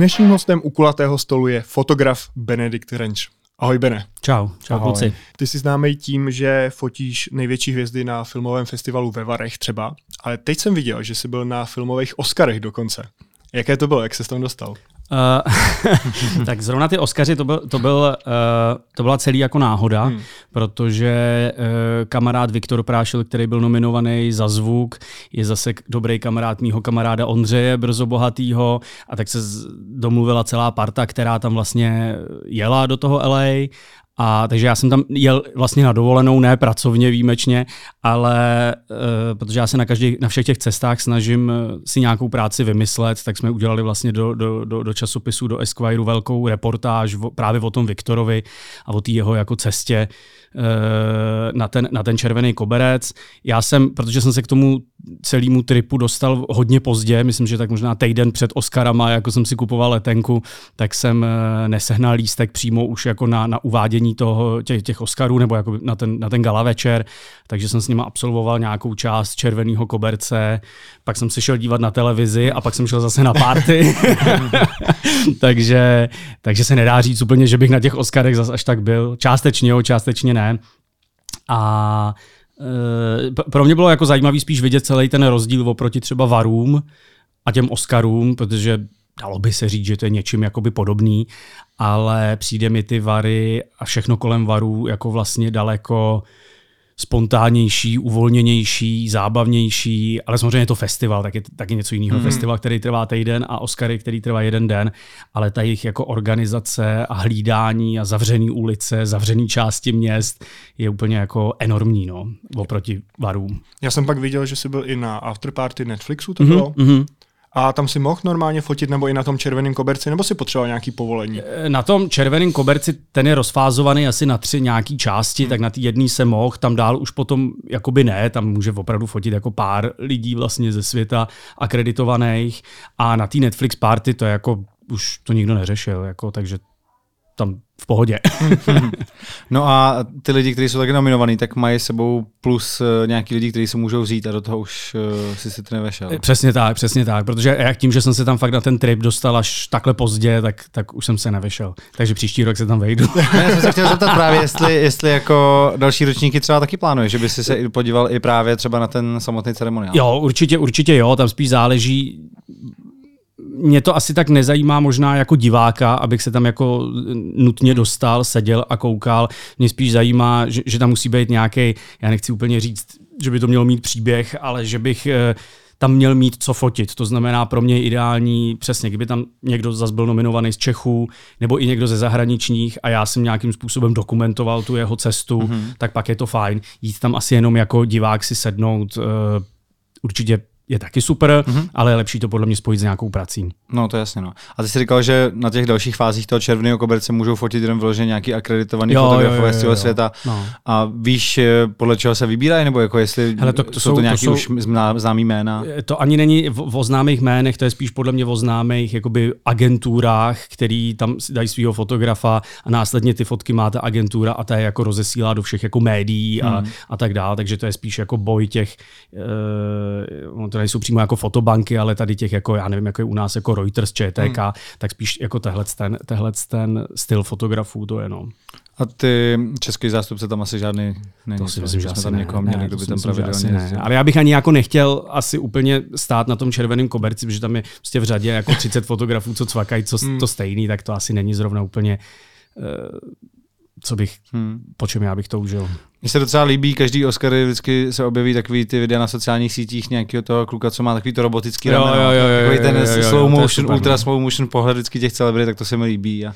Dnešním hostem u kulatého stolu je fotograf Benedikt Renč. Ahoj Bene. Čau, čau Ahoj. kluci. Ty jsi známý tím, že fotíš největší hvězdy na filmovém festivalu ve Varech třeba, ale teď jsem viděl, že jsi byl na filmových Oscarech dokonce. Jaké to bylo, jak se tam dostal? Uh, tak zrovna ty Oscaři, to, byl, to, byl, uh, to byla celý jako náhoda, hmm. protože uh, kamarád Viktor Prášil, který byl nominovaný za zvuk, je zase dobrý kamarád mýho kamaráda Ondřeje Brzo Bohatýho a tak se domluvila celá parta, která tam vlastně jela do toho LA a takže já jsem tam jel vlastně na dovolenou, ne pracovně výjimečně, ale uh, protože já se na, každý, na všech těch cestách snažím eh, si nějakou práci vymyslet, tak jsme udělali vlastně do, do, do, do časopisu, do Esquire velkou reportáž o, právě o tom Viktorovi a o té jeho jako cestě na, ten, na ten červený koberec. Já jsem, protože jsem se k tomu celému tripu dostal hodně pozdě, myslím, že tak možná týden před Oscarama, jako jsem si kupoval letenku, tak jsem uh, nesehnal lístek přímo už jako na, na uvádění toho, těch, těch Oscarů nebo jako na ten, na ten gala večer, takže jsem s nima absolvoval nějakou část červeného koberce, pak jsem se šel dívat na televizi a pak jsem šel zase na party. takže, takže se nedá říct úplně, že bych na těch Oscarech zase až tak byl. Částečně jo, částečně ne. A e, pro mě bylo jako zajímavý spíš vidět celý ten rozdíl oproti třeba varům a těm Oscarům, protože dalo by se říct, že to je něčím jakoby podobný, ale přijde mi ty vary a všechno kolem varů jako vlastně daleko spontánnější, uvolněnější, zábavnější, ale samozřejmě je to festival, tak je taky něco jiného. Hmm. Festival, který trvá týden a Oscary, který trvá jeden den, ale ta jejich jako organizace a hlídání a zavřený ulice, zavřený části měst je úplně jako enormní, no, oproti varům. Já jsem pak viděl, že jsi byl i na afterparty Netflixu, to mm-hmm, bylo? Mm-hmm. A tam si mohl normálně fotit nebo i na tom červeném koberci, nebo si potřeboval nějaký povolení? E, na tom červeném koberci ten je rozfázovaný asi na tři nějaký části, hmm. tak na té jedné se mohl, tam dál už potom jakoby ne, tam může opravdu fotit jako pár lidí vlastně ze světa akreditovaných a na té Netflix party to je jako už to nikdo neřešil, jako, takže tam v pohodě. no a ty lidi, kteří jsou taky nominovaní, tak mají sebou plus uh, nějaký lidi, kteří se můžou vzít a do toho už uh, si si to nevešel. Přesně tak, přesně tak, protože jak tím, že jsem se tam fakt na ten trip dostal až takhle pozdě, tak, tak už jsem se nevešel. Takže příští rok se tam vejdu. ne, já jsem se chtěl zeptat právě, jestli, jestli jako další ročníky třeba taky plánuje, že by si se podíval i právě třeba na ten samotný ceremoniál. Jo, určitě, určitě jo, tam spíš záleží mě to asi tak nezajímá možná jako diváka, abych se tam jako nutně dostal, seděl a koukal. Mě spíš zajímá, že, že tam musí být nějaký, já nechci úplně říct, že by to mělo mít příběh, ale že bych eh, tam měl mít co fotit. To znamená pro mě ideální, přesně, kdyby tam někdo zase byl nominovaný z Čechů, nebo i někdo ze zahraničních a já jsem nějakým způsobem dokumentoval tu jeho cestu, mm-hmm. tak pak je to fajn. Jít tam asi jenom jako divák si sednout, uh, určitě je taky super, mm-hmm. ale je lepší to podle mě spojit s nějakou prací. No to jasně. No. A ty jsi říkal, že na těch dalších fázích toho červeného koberce můžou fotit jenom vyloženě nějaký akreditovaný jo, fotografové z celého světa. No. A víš, eh, podle čeho se vybírají, nebo jako jestli Hele, to, to jsou to nějaký to jsou, už známý jména? Eh, to ani není v, o známých jménech, to je spíš podle mě o známých jakoby agenturách, který tam dají svého fotografa a následně ty fotky má ta agentura a ta je jako rozesílá do všech jako médií a, hmm. a tak dále, takže to je spíš jako boj těch, uh, nejsou přímo jako fotobanky, ale tady těch jako, já nevím, jako je u nás jako Reuters, ČTK, hmm. tak spíš jako tehle ten, tehle ten styl fotografů to je, no. A ty český zástupce tam asi žádný není. To si myslím, že asi tam někoho měli, kdo by tam pravidelně ne. Ale já bych ani jako nechtěl asi úplně stát na tom červeném koberci, protože tam je prostě v řadě jako 30 fotografů, co cvakají, co hmm. to stejný, tak to asi není zrovna úplně uh, co bych, hmm. po čem já bych to užil. Mně se docela líbí, každý Oscar vždycky se objeví takový ty videa na sociálních sítích nějakého toho kluka, co má takový to robotický jo, rameno, jo, jo, jo, takový ten jo, jo, slow motion, super, ultra no. slow motion pohled vždycky těch celebrit, tak to se mi líbí. A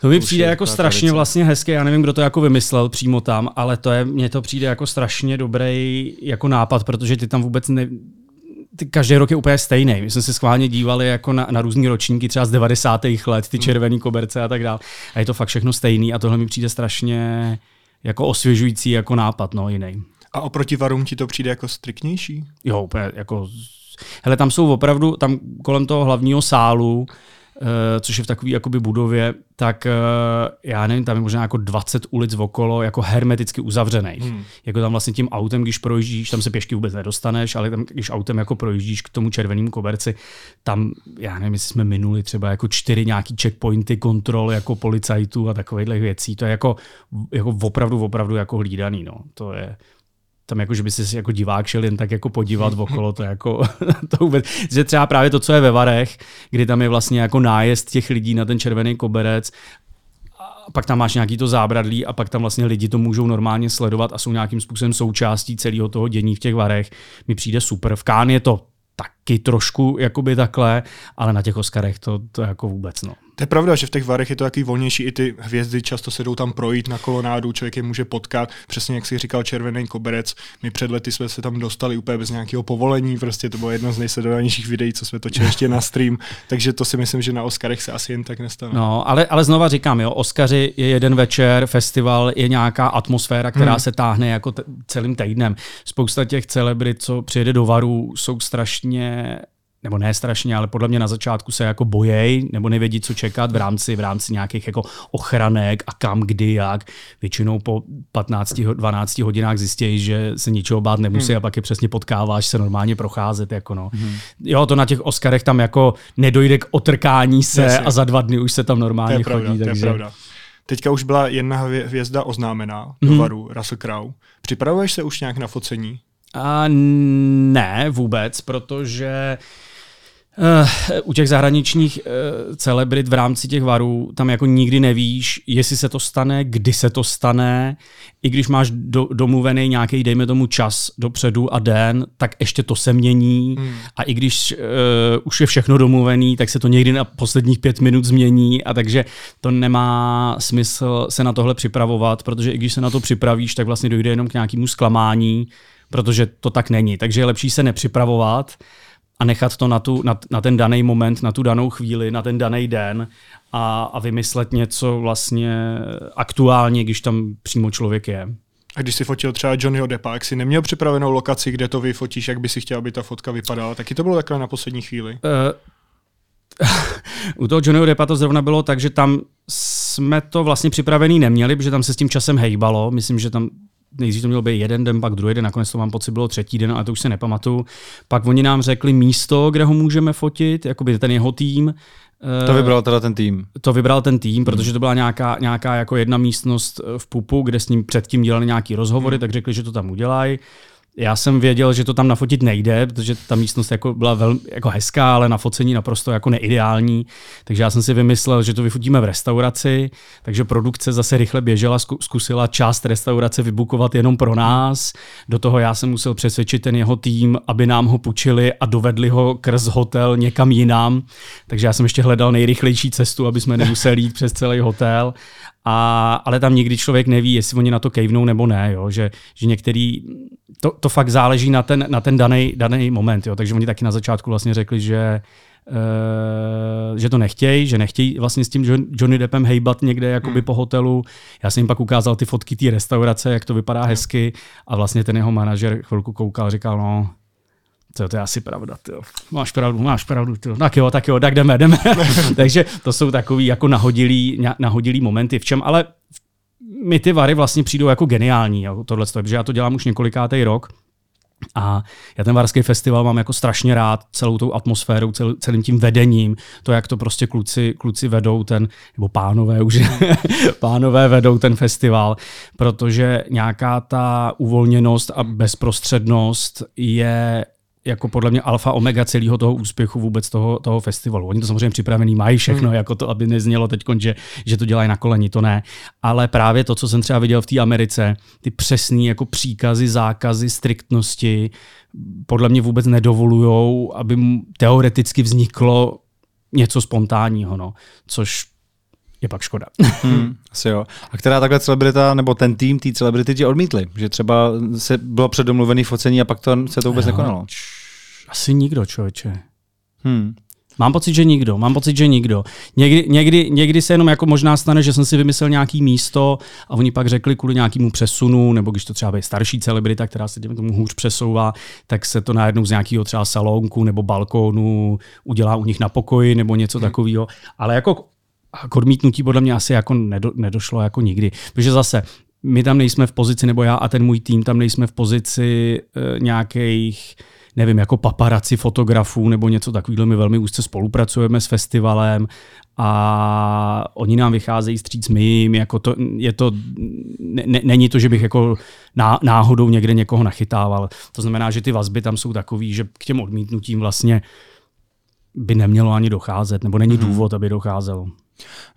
to mi přijde jako strašně tradice. vlastně hezké, já nevím, kdo to jako vymyslel přímo tam, ale to je, mně to přijde jako strašně dobrý jako nápad, protože ty tam vůbec ne, ty každý rok je úplně stejný. My jsme se schválně dívali jako na, na různé ročníky, třeba z 90. let, ty hmm. červené koberce a tak dále. A je to fakt všechno stejný a tohle mi přijde strašně jako osvěžující jako nápad, no jiný. A oproti varům ti to přijde jako striktnější? Jo, úplně jako... Hele, tam jsou opravdu, tam kolem toho hlavního sálu což je v takové jakoby budově, tak já nevím, tam je možná jako 20 ulic okolo, jako hermeticky uzavřených. Hmm. Jako tam vlastně tím autem, když projíždíš, tam se pěšky vůbec nedostaneš, ale tam, když autem jako projíždíš k tomu červenému koberci, tam, já nevím, jestli jsme minuli třeba jako čtyři nějaký checkpointy kontrol jako policajtů a takovýchhle věcí. To je jako, jako opravdu, opravdu jako hlídaný. No. To je, tam jako, že by si jako divák šel jen tak jako podívat okolo, to jako, to vůbec, že třeba právě to, co je ve Varech, kdy tam je vlastně jako nájezd těch lidí na ten červený koberec a pak tam máš nějaký to zábradlí a pak tam vlastně lidi to můžou normálně sledovat a jsou nějakým způsobem součástí celého toho dění v těch varech. Mi přijde super. V Kán je to taky trošku jakoby takhle, ale na těch Oscarech to, to jako vůbec. No. To je pravda, že v těch varech je to takový volnější, i ty hvězdy často se jdou tam projít na kolonádu, člověk je může potkat, přesně jak si říkal červený koberec, my před lety jsme se tam dostali úplně bez nějakého povolení, prostě to bylo jedno z nejsledovanějších videí, co jsme točili ještě na stream, takže to si myslím, že na Oscarech se asi jen tak nestane. No, ale, ale znova říkám, jo, Oscary je jeden večer, festival je nějaká atmosféra, která hmm. se táhne jako t- celým týdnem. Spousta těch celebrit, co přijede do varu, jsou strašně nebo ne strašně, ale podle mě na začátku se jako bojej, nebo nevědí, co čekat v rámci, v rámci nějakých jako ochranek a kam, kdy, jak. Většinou po 15-12 hodinách zjistějí, že se ničeho bát nemusí hmm. a pak je přesně potkáváš se normálně procházet. Jako no. hmm. Jo, to na těch Oscarech tam jako nedojde k otrkání se Jasně. a za dva dny už se tam normálně to je pravda, chodí. Takže... To je pravda. Teďka už byla jedna hvězda oznámená do hmm. varu, Russell Crowe. Připravuješ se už nějak na focení? A ne, vůbec, protože Uh, u těch zahraničních uh, celebrit v rámci těch varů tam jako nikdy nevíš, jestli se to stane, kdy se to stane. I když máš do, domluvený nějaký, dejme tomu, čas dopředu a den, tak ještě to se mění. Hmm. A i když uh, už je všechno domluvený, tak se to někdy na posledních pět minut změní. A takže to nemá smysl se na tohle připravovat, protože i když se na to připravíš, tak vlastně dojde jenom k nějakému zklamání, protože to tak není. Takže je lepší se nepřipravovat a nechat to na, tu, na, na ten daný moment, na tu danou chvíli, na ten daný den a, a vymyslet něco vlastně aktuálně, když tam přímo člověk je. A když si fotil třeba Johnnyho Deppa, jak si neměl připravenou lokaci, kde to vyfotíš, jak by si chtěl, aby ta fotka vypadala, taky to bylo takhle na poslední chvíli? Uh, u toho Johnnyho Deppa to zrovna bylo tak, že tam jsme to vlastně připravený neměli, protože tam se s tím časem hejbalo. Myslím, že tam nejdřív to mělo být jeden den, pak druhý den, nakonec to mám pocit bylo třetí den, ale to už se nepamatuju. Pak oni nám řekli místo, kde ho můžeme fotit, jakoby ten jeho tým. To vybral teda ten tým. To vybral ten tým, protože to byla nějaká, nějaká jako jedna místnost v Pupu, kde s ním předtím dělali nějaký rozhovory, hmm. tak řekli, že to tam udělají. Já jsem věděl, že to tam nafotit nejde, protože ta místnost jako byla velmi jako hezká, ale na focení naprosto jako neideální. Takže já jsem si vymyslel, že to vyfotíme v restauraci, takže produkce zase rychle běžela, zkusila část restaurace vybukovat jenom pro nás. Do toho já jsem musel přesvědčit ten jeho tým, aby nám ho půjčili a dovedli ho krz hotel někam jinam. Takže já jsem ještě hledal nejrychlejší cestu, aby jsme nemuseli jít přes celý hotel. A, ale tam nikdy člověk neví, jestli oni na to kejvnou nebo ne, jo? Že, že některý, to, to fakt záleží na ten, na ten daný, daný moment, jo? takže oni taky na začátku vlastně řekli, že Uh, že to nechtějí, že nechtějí vlastně s tím Johnny Deppem hejbat někde jakoby hmm. po hotelu. Já jsem jim pak ukázal ty fotky té restaurace, jak to vypadá hmm. hezky a vlastně ten jeho manažer chvilku koukal, říkal, no, to, to je asi pravda, tyjo. máš pravdu, máš pravdu, tyjo. tak jo, tak jo, tak jdeme, jdeme. Takže to jsou takový jako nahodilý, nahodilý momenty, v čem ale mi ty vary vlastně přijdou jako geniální, jako tohle, protože já to dělám už několikátý rok, a já ten Varský festival mám jako strašně rád celou tou atmosférou, cel, celým tím vedením, to, jak to prostě kluci, kluci vedou ten, nebo pánové už, pánové vedou ten festival, protože nějaká ta uvolněnost a bezprostřednost je jako podle mě alfa omega celého toho úspěchu vůbec toho, toho festivalu. Oni to samozřejmě připravený mají všechno, hmm. jako to, aby neznělo teď, že, že to dělají na koleni, to ne. Ale právě to, co jsem třeba viděl v té Americe, ty přesné jako příkazy, zákazy, striktnosti, podle mě vůbec nedovolují, aby teoreticky vzniklo něco spontánního, no. což je pak škoda. Hmm, asi jo. A která takhle celebrita, nebo ten tým té celebrity ti odmítli? Že třeba se bylo předomluvený focení a pak to, se to vůbec jo, nekonalo? Asi nikdo, člověče. Hmm. Mám pocit, že nikdo. Mám pocit, že nikdo. Někdy, někdy, někdy se jenom jako možná stane, že jsem si vymyslel nějaký místo a oni pak řekli kvůli nějakému přesunu, nebo když to třeba je starší celebrita, která se tomu hůř přesouvá, tak se to najednou z nějakého třeba salonku nebo balkónu udělá u nich na pokoji nebo něco hmm. takového. Ale jako k odmítnutí podle mě asi jako nedo, nedošlo jako nikdy. Protože zase my tam nejsme v pozici, nebo já a ten můj tým tam nejsme v pozici e, nějakých nevím, jako paparaci fotografů nebo něco takového. My velmi úzce spolupracujeme s festivalem a oni nám vycházejí stříc my jim, jako to, je to, ne, není to, že bych jako náhodou někde někoho nachytával. To znamená, že ty vazby tam jsou takový, že k těm odmítnutím vlastně by nemělo ani docházet, nebo není mm-hmm. důvod, aby docházelo.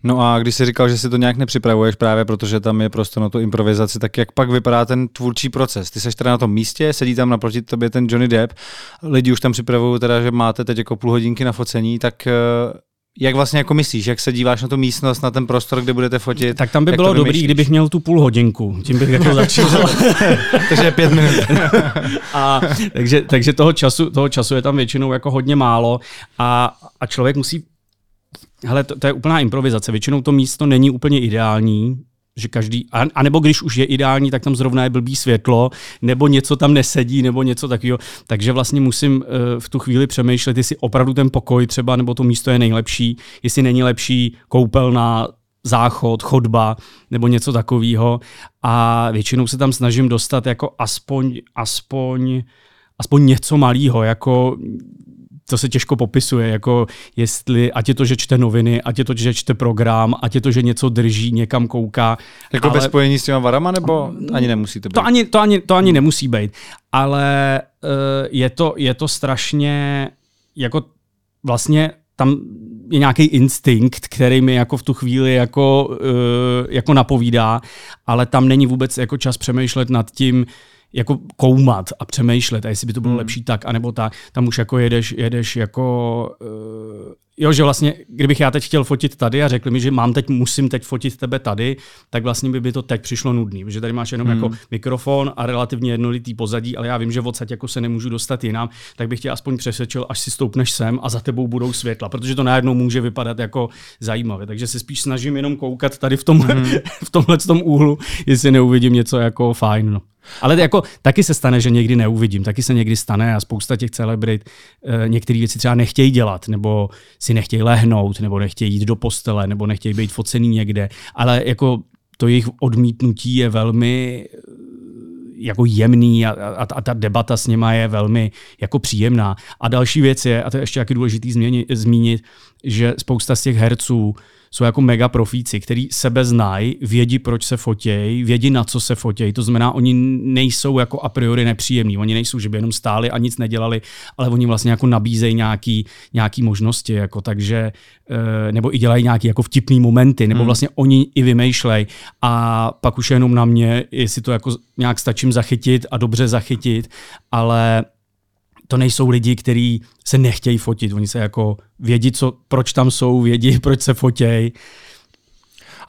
No a když jsi říkal, že si to nějak nepřipravuješ právě protože tam je prostě na tu improvizaci, tak jak pak vypadá ten tvůrčí proces? Ty seš teda na tom místě, sedí tam naproti tobě ten Johnny Depp, lidi už tam připravují teda, že máte teď jako půl hodinky na focení, tak eh, jak vlastně jako myslíš, jak se díváš na tu místnost, na ten prostor, kde budete fotit? Tak tam by bylo dobrý, kdybych měl tu půl hodinku, tím bych jako začal. takže pět minut. a, takže, takže toho, času, toho času je tam většinou jako hodně málo a, a člověk musí Hele, to, to je úplná improvizace. Většinou to místo není úplně ideální, že každý, a, nebo když už je ideální, tak tam zrovna je blbý světlo, nebo něco tam nesedí, nebo něco takového. Takže vlastně musím uh, v tu chvíli přemýšlet, jestli opravdu ten pokoj třeba, nebo to místo je nejlepší, jestli není lepší koupelna, záchod, chodba nebo něco takového. A většinou se tam snažím dostat jako aspoň, aspoň, aspoň něco malého, jako to se těžko popisuje, jako jestli, ať je to, že čte noviny, ať je to, že čte program, ať je to, že něco drží, někam kouká. Jako ale... bez spojení s těma varama, nebo ani nemusí to být? To ani, to ani, to ani nemusí být, ale uh, je, to, je to strašně, jako vlastně tam je nějaký instinkt, který mi jako v tu chvíli jako, uh, jako napovídá, ale tam není vůbec jako čas přemýšlet nad tím, jako koumat a přemýšlet, a jestli by to bylo hmm. lepší tak, anebo tak, tam už jako jedeš, jedeš jako, uh, jo, že vlastně, kdybych já teď chtěl fotit tady a řekl mi, že mám teď, musím teď fotit tebe tady, tak vlastně by, by to teď přišlo nudný, protože tady máš jenom hmm. jako mikrofon a relativně jednolitý pozadí, ale já vím, že odsaď jako se nemůžu dostat jinam, tak bych tě aspoň přesvědčil, až si stoupneš sem a za tebou budou světla, protože to najednou může vypadat jako zajímavě. Takže se spíš snažím jenom koukat tady v tomhle, hmm. v tomhle tom úhlu, jestli neuvidím něco jako fajn. No. Ale jako taky se stane, že někdy neuvidím, taky se někdy stane a spousta těch celebrit e, některé věci třeba nechtějí dělat, nebo si nechtějí lehnout, nebo nechtějí jít do postele, nebo nechtějí být focený někde, ale jako to jejich odmítnutí je velmi eh, jako jemný a, a, a ta debata s nima je velmi jako příjemná. A další věc je, a to je ještě jaký důležitý zmínit, že spousta z těch herců jsou jako mega profíci, který sebe znají, vědí, proč se fotějí, vědí, na co se fotějí. To znamená, oni nejsou jako a priori nepříjemní. Oni nejsou, že by jenom stáli a nic nedělali, ale oni vlastně jako nabízejí nějaký, nějaký možnosti, jako takže, eh, nebo i dělají nějaké jako vtipné momenty, nebo hmm. vlastně oni i vymýšlejí. A pak už je jenom na mě, jestli to jako nějak stačím zachytit a dobře zachytit, ale to nejsou lidi, kteří se nechtějí fotit. Oni se jako vědí, co, proč tam jsou, vědí, proč se fotějí.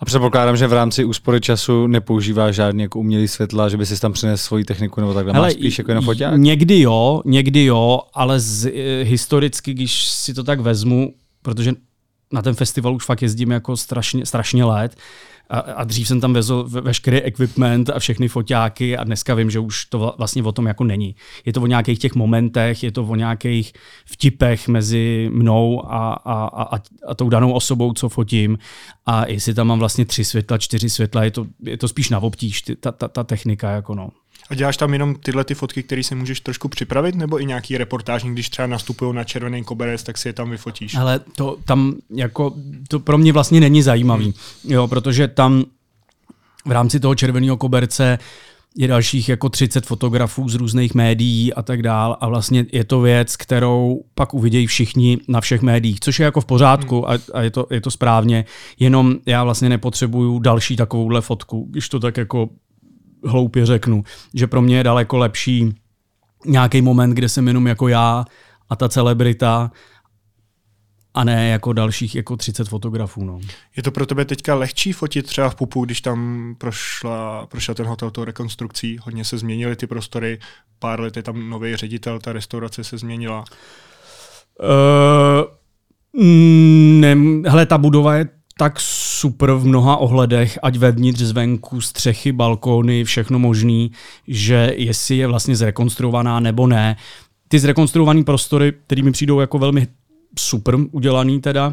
A předpokládám, že v rámci úspory času nepoužívá žádný jako umělý světla, že by si tam přinesl svoji techniku nebo takhle. Hele, Máš spíš jako jenom foťák? Někdy jo, někdy jo, ale z, eh, historicky, když si to tak vezmu, protože na ten festival už fakt jezdím jako strašně, strašně let, a, a dřív jsem tam vezl veškerý equipment a všechny foťáky a dneska vím, že už to vlastně o tom jako není. Je to o nějakých těch momentech, je to o nějakých vtipech mezi mnou a, a, a, a tou danou osobou, co fotím. A jestli tam mám vlastně tři světla, čtyři světla, je to, je to spíš na obtíž, ta, ta, ta technika. Jako no. A děláš tam jenom tyhle ty fotky, které si můžeš trošku připravit, nebo i nějaký reportáž, když třeba nastupují na červený koberec, tak si je tam vyfotíš? Ale to tam jako, to pro mě vlastně není zajímavý, hmm. jo, protože tam v rámci toho červeného koberce je dalších jako 30 fotografů z různých médií a tak dál a vlastně je to věc, kterou pak uvidějí všichni na všech médiích, což je jako v pořádku hmm. a, a je, to, je to správně, jenom já vlastně nepotřebuju další takovouhle fotku, když to tak jako hloupě řeknu, že pro mě je daleko lepší nějaký moment, kde jsem jenom jako já a ta celebrita a ne jako dalších jako 30 fotografů. No. Je to pro tebe teďka lehčí fotit třeba v Pupu, když tam prošla, prošel ten hotel tou rekonstrukcí, hodně se změnily ty prostory, pár let je tam nový ředitel, ta restaurace se změnila. Uh, ne, hele, ta budova je tak super v mnoha ohledech, ať vevnitř, zvenku, střechy, balkóny, všechno možný, že jestli je vlastně zrekonstruovaná nebo ne. Ty zrekonstruované prostory, které mi přijdou jako velmi super udělaný teda,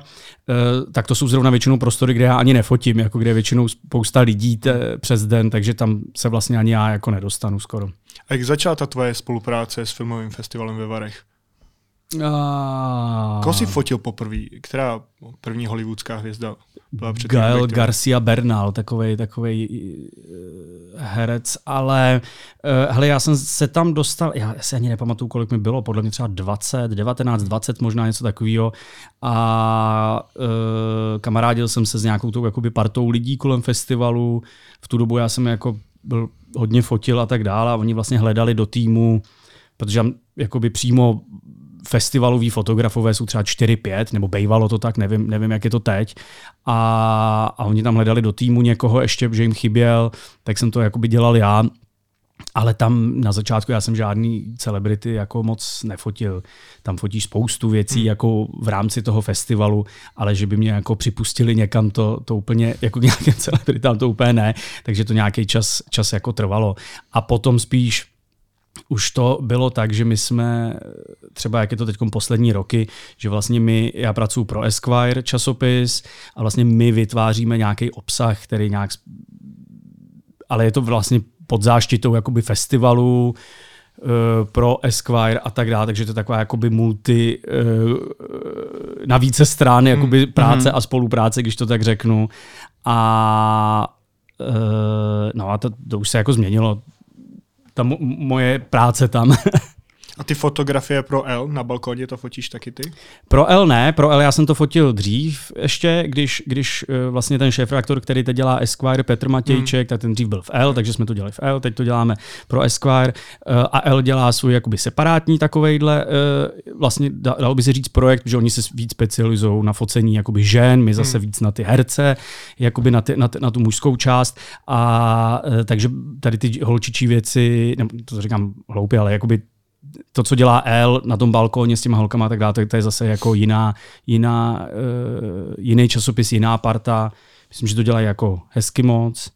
eh, tak to jsou zrovna většinou prostory, kde já ani nefotím, jako kde je většinou spousta lidí te, přes den, takže tam se vlastně ani já jako nedostanu skoro. A jak začala ta tvoje spolupráce s filmovým festivalem ve Varech? A... Koho jsi fotil poprvé? Která první hollywoodská hvězda byla před Gael Garcia Bernal, takový takový uh, herec, ale uh, hele, já jsem se tam dostal, já si ani nepamatuju, kolik mi bylo, podle mě třeba 20, 19, 20, možná něco takového. A uh, kamarádil jsem se s nějakou tou jakoby partou lidí kolem festivalu. V tu dobu já jsem jako byl hodně fotil a tak dále a oni vlastně hledali do týmu, protože jakoby přímo festivalový fotografové jsou třeba 4-5, nebo bejvalo to tak, nevím, nevím, jak je to teď. A, a oni tam hledali do týmu někoho ještě, že jim chyběl, tak jsem to jakoby dělal já. Ale tam na začátku já jsem žádný celebrity jako moc nefotil. Tam fotíš spoustu věcí hmm. jako v rámci toho festivalu, ale že by mě jako připustili někam, to, to úplně, jako nějakým celebritám to úplně ne, takže to nějaký čas, čas jako trvalo. A potom spíš už to bylo tak, že my jsme, třeba jak je to teď poslední roky, že vlastně my, já pracuji pro Esquire časopis a vlastně my vytváříme nějaký obsah, který nějak, ale je to vlastně pod záštitou jakoby festivalu, eh, pro Esquire a tak dále, takže to je taková jakoby multi eh, na více strany jakoby mm. práce mm. a spolupráce, když to tak řeknu. A eh, no a to, to už se jako změnilo ta mo- moje práce tam. A ty fotografie pro L na balkoně to fotíš taky ty? Pro L ne, pro L já jsem to fotil dřív ještě, když, když eh, vlastně ten šéf reaktor, který teď dělá Esquire, Petr Matějček, hmm. tak ten dřív byl v L, takže jsme to dělali v L, teď to děláme pro Esquire eh, a L dělá svůj jakoby separátní takovejhle, eh, vlastně dalo by se říct projekt, že oni se víc specializují na focení jakoby žen, my zase hmm. víc na ty herce, jakoby na, ty, na, ty, na tu mužskou část a takže tady ty holčičí věci, nebo to říkám hloupě, ale jakoby to, co dělá L na tom balkóně s těma holkama a tak dále, to je zase jako jiná, jiná, uh, jiný časopis, jiná parta. Myslím, že to dělají jako hezky moc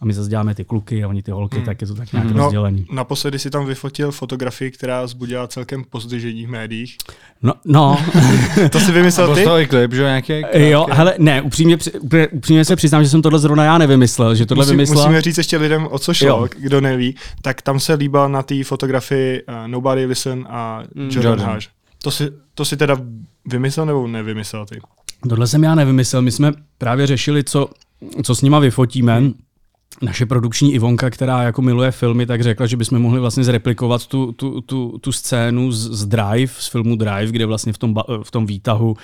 a my zase děláme ty kluky a oni ty holky, hmm. tak je to tak nějak hmm. No, naposledy si tam vyfotil fotografii, která zbudila celkem pozdvižení v médiích. No, no. to si vymyslel ty? To klip, že nějaký? Jo, hele, ne, upřímně, upřímně se přiznám, že jsem tohle zrovna já nevymyslel, že tohle Musím, vymyslel. Musíme říct ještě lidem, o co šlo, jo. kdo neví. Tak tam se líbal na té fotografii uh, Nobody Listen a mm. Jordan, Jordan. Hodge. To si, to si teda vymyslel nebo nevymyslel ty? Tohle jsem já nevymyslel. My jsme právě řešili, co, co s nima vyfotíme. Hmm naše produkční Ivonka, která jako miluje filmy, tak řekla, že bychom mohli vlastně zreplikovat tu, tu, tu, tu scénu z, z Drive, z filmu Drive, kde vlastně v tom, v tom výtahu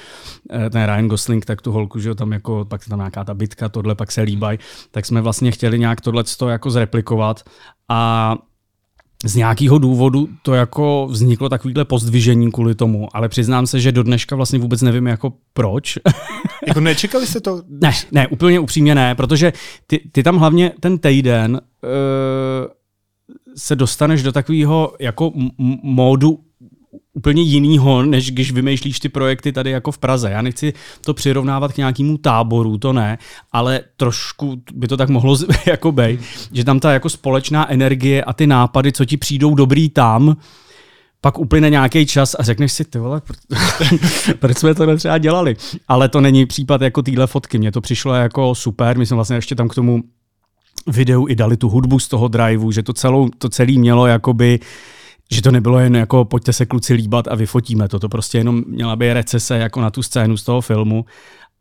eh, ten Ryan Gosling, tak tu holku, že tam jako, pak tam nějaká ta bitka, tohle pak se líbají, tak jsme vlastně chtěli nějak tohle jako zreplikovat. A z nějakého důvodu to jako vzniklo takovýhle pozdvižení kvůli tomu, ale přiznám se, že do dneška vlastně vůbec nevím jako proč. jako nečekali jste to? Ne, ne, úplně upřímně ne, protože ty, ty tam hlavně ten týden uh, se dostaneš do takového jako módu úplně jinýho, než když vymýšlíš ty projekty tady jako v Praze. Já nechci to přirovnávat k nějakému táboru, to ne, ale trošku by to tak mohlo jako být, že tam ta jako společná energie a ty nápady, co ti přijdou dobrý tam, pak uplyne nějaký čas a řekneš si, ty vole, proč jsme to třeba dělali? Ale to není případ jako téhle fotky. Mně to přišlo jako super, my jsme vlastně ještě tam k tomu videu i dali tu hudbu z toho driveu, že to, celou, to celý mělo jakoby že to nebylo jen jako pojďte se kluci líbat a vyfotíme to. To prostě jenom měla být recese jako na tu scénu z toho filmu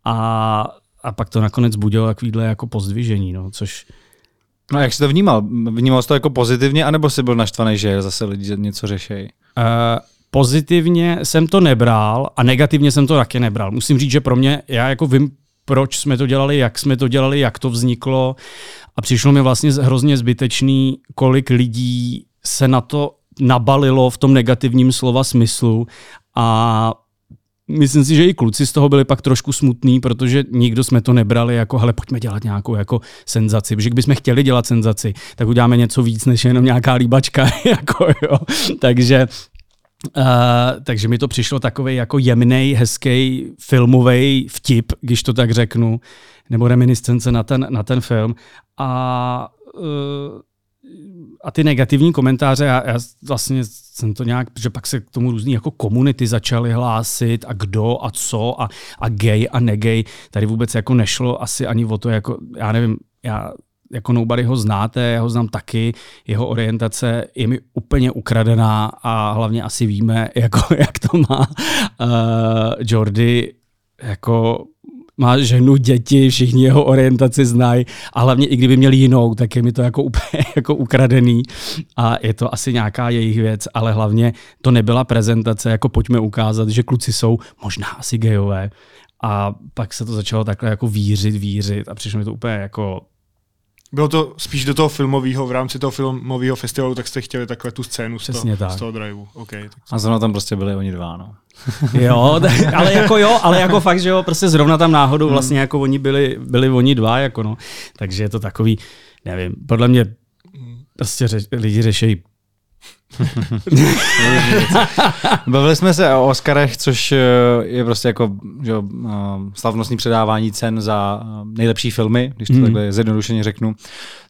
a, a pak to nakonec budilo takovýhle jako pozdvižení, no, což No jak jsi to vnímal? Vnímal jsi to jako pozitivně, anebo jsi byl naštvaný, že zase lidi něco řešejí? Uh, pozitivně jsem to nebral a negativně jsem to taky nebral. Musím říct, že pro mě, já jako vím, proč jsme to dělali, jak jsme to dělali, jak to vzniklo a přišlo mi vlastně hrozně zbytečný, kolik lidí se na to nabalilo v tom negativním slova smyslu a myslím si, že i kluci z toho byli pak trošku smutní, protože nikdo jsme to nebrali jako, hele, pojďme dělat nějakou jako senzaci, protože kdybychom chtěli dělat senzaci, tak uděláme něco víc než jenom nějaká líbačka, jako jo. Takže Uh, takže mi to přišlo takový jako jemný, hezký filmový vtip, když to tak řeknu, nebo reminiscence na ten, na ten film. A, uh, a ty negativní komentáře, já, já vlastně jsem to nějak, že pak se k tomu různý jako komunity začaly hlásit a kdo a co a, a gay a negay. Tady vůbec jako nešlo asi ani o to, jako, já nevím, já jako Nobody ho znáte, já ho znám taky, jeho orientace je mi úplně ukradená a hlavně asi víme, jako, jak to má uh, Jordy jako má ženu, děti, všichni jeho orientaci znají a hlavně i kdyby měli jinou, tak je mi to jako úplně jako ukradený a je to asi nějaká jejich věc, ale hlavně to nebyla prezentace, jako pojďme ukázat, že kluci jsou možná asi gejové a pak se to začalo takhle jako vířit, vířit a přišlo mi to úplně jako bylo to spíš do toho filmového, v rámci toho filmového festivalu, tak jste chtěli takhle tu scénu z toho, tak. z toho driveu. Okay, tak a zrovna tam prostě byli oni dva, no. jo, ale jako jo, ale jako fakt, že jo, prostě zrovna tam náhodou hmm. vlastně jako oni byli, byli oni dva, jako no. Takže je to takový, nevím, podle mě hmm. prostě řeč, lidi řeší Bavili jsme se o Oscarech, což eh, je prostě jako že, eh, slavnostní předávání cen za eh, nejlepší filmy, když to mm. takhle zjednodušeně řeknu.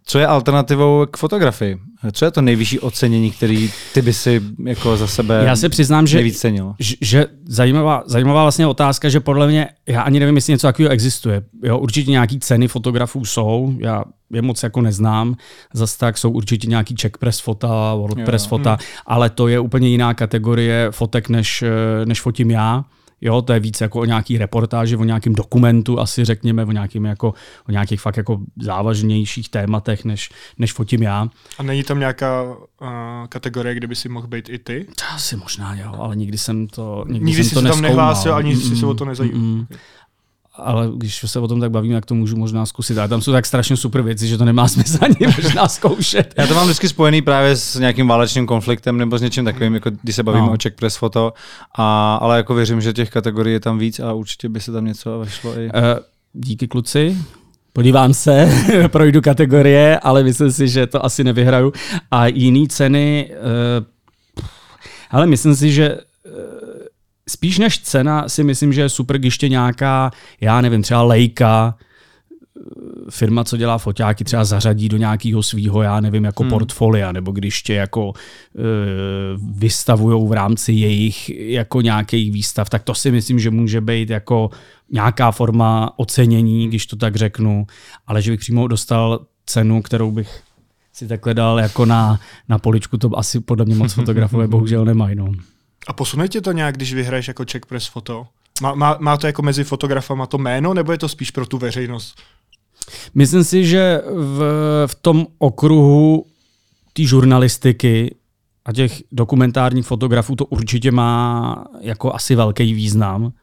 Co je alternativou k fotografii? Co je to nejvyšší ocenění, který ty by si jako za sebe Já se přiznám, že, nejvíc cenil? že zajímavá, zajímavá vlastně otázka, že podle mě, já ani nevím, jestli něco takového existuje. Jo, určitě nějaký ceny fotografů jsou, já je moc jako neznám, zase tak jsou určitě nějaký check press fota, WordPress fota, hmm. ale to je úplně jiná kategorie fotek, než, než fotím já. Jo, to je víc jako o nějaký reportáži, o nějakém dokumentu, asi řekněme, o, nějakým jako, o nějakých fakt jako závažnějších tématech, než, než fotím já. A není tam nějaká uh, kategorie, kde by si mohl být i ty? Asi možná, jo, ale nikdy jsem to Nikdy, nikdy jsem jsi to tam nehlásil, ani mm, si se o to nezajímal. Mm, ale když se o tom tak bavím, jak to můžu možná zkusit. Ale tam jsou tak strašně super věci, že to nemá smysl ani možná zkoušet. Já to mám vždycky spojený právě s nějakým válečným konfliktem nebo s něčím takovým, jako když se bavíme no. o check press foto. A, ale jako věřím, že těch kategorií je tam víc a určitě by se tam něco vešlo i. Uh, díky kluci. Podívám se, projdu kategorie, ale myslím si, že to asi nevyhraju. A jiný ceny, uh, ale myslím si, že spíš než cena si myslím, že je super, když tě nějaká, já nevím, třeba Leica, firma, co dělá foťáky, třeba zařadí do nějakého svého, já nevím, jako hmm. portfolia, nebo když tě jako uh, vystavujou v rámci jejich jako nějakých výstav, tak to si myslím, že může být jako nějaká forma ocenění, když to tak řeknu, ale že bych přímo dostal cenu, kterou bych si takhle dal jako na, na poličku, to asi podle mě moc fotografové bohužel nemají. No. A posune tě to nějak, když vyhraješ jako check press foto? Má, má, má to jako mezi fotografama to jméno, nebo je to spíš pro tu veřejnost? Myslím si, že v, v tom okruhu té žurnalistiky a těch dokumentárních fotografů to určitě má jako asi velký význam.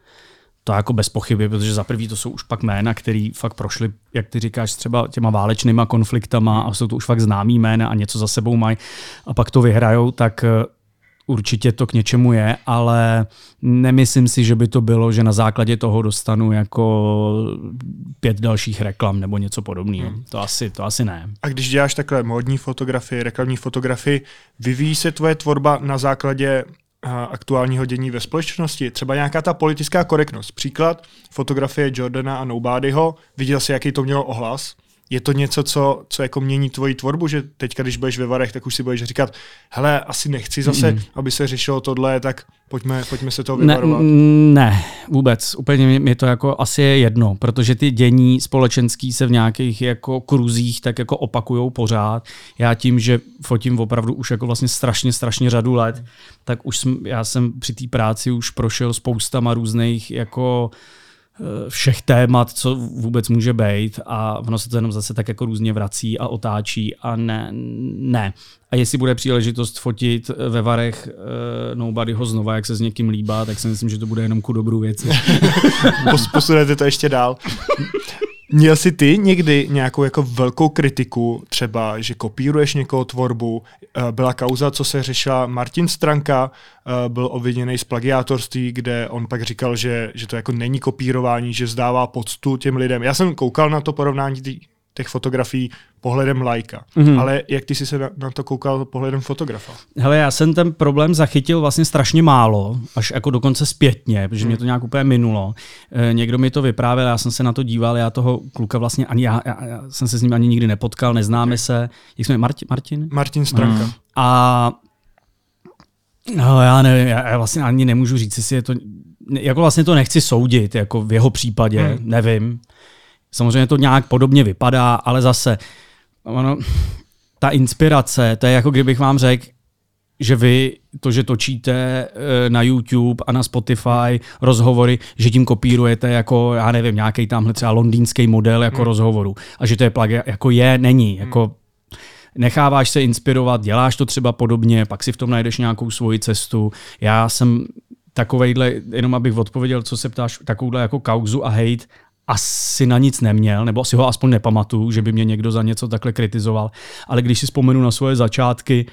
To jako bez pochyby, protože za prvý to jsou už pak jména, který fakt prošly, jak ty říkáš, třeba těma válečnýma konfliktama a jsou to už fakt známý jména a něco za sebou mají a pak to vyhrajou, tak určitě to k něčemu je, ale nemyslím si, že by to bylo, že na základě toho dostanu jako pět dalších reklam nebo něco podobného. Hmm. To, asi, to asi ne. A když děláš takhle modní fotografii, reklamní fotografii, vyvíjí se tvoje tvorba na základě aktuálního dění ve společnosti. Třeba nějaká ta politická korektnost. Příklad, fotografie Jordana a Nobodyho, viděl jsi, jaký to mělo ohlas? Je to něco, co, co jako mění tvoji tvorbu, že teďka, když budeš ve Varech, tak už si budeš říkat, hele, asi nechci zase, mm. aby se řešilo tohle, tak pojďme, pojďme se toho vyvarovat. Ne, ne, vůbec. Úplně mi to jako asi je jedno, protože ty dění společenský se v nějakých jako kruzích tak jako opakujou pořád. Já tím, že fotím opravdu už jako vlastně strašně, strašně řadu let, tak už jsem, já jsem při té práci už prošel spoustama různých jako všech témat, co vůbec může být a ono se to jenom zase tak jako různě vrací a otáčí a ne, ne. A jestli bude příležitost fotit ve Varech uh, Nobodyho znova, jak se s někým líbá, tak si myslím, že to bude jenom ku dobrou věci. Posunete to ještě dál. Měl jsi ty někdy nějakou jako velkou kritiku, třeba, že kopíruješ někoho tvorbu? Eh, byla kauza, co se řešila Martin Stranka, eh, byl obviněný z plagiátorství, kde on pak říkal, že, že to jako není kopírování, že zdává poctu těm lidem. Já jsem koukal na to porovnání těch fotografií pohledem lajka. Mm-hmm. Ale jak ty jsi se na, na to koukal pohledem fotografa? Hele, já jsem ten problém zachytil vlastně strašně málo, až jako dokonce zpětně, protože mm. mě to nějak úplně minulo. E, někdo mi to vyprávěl, já jsem se na to díval, já toho kluka vlastně ani já, já, já jsem se s ním ani nikdy nepotkal, neznáme okay. se. Jak jsme Martin? Martin, Martin Stranka. Mm. A No, já nevím, já, já vlastně ani nemůžu říct, jestli je to, jako vlastně to nechci soudit, jako v jeho případě, hmm. nevím. Samozřejmě to nějak podobně vypadá, ale zase, ono, ta inspirace, to je jako kdybych vám řekl, že vy to, že točíte eh, na YouTube a na Spotify rozhovory, že tím kopírujete jako, já nevím, nějaký tamhle třeba londýnský model jako hmm. rozhovoru a že to je plagě, jako je, není, hmm. jako necháváš se inspirovat, děláš to třeba podobně, pak si v tom najdeš nějakou svoji cestu. Já jsem takovejhle, jenom abych odpověděl, co se ptáš, takovouhle jako kauzu a hate asi na nic neměl, nebo si ho aspoň nepamatuju, že by mě někdo za něco takhle kritizoval. Ale když si vzpomenu na svoje začátky,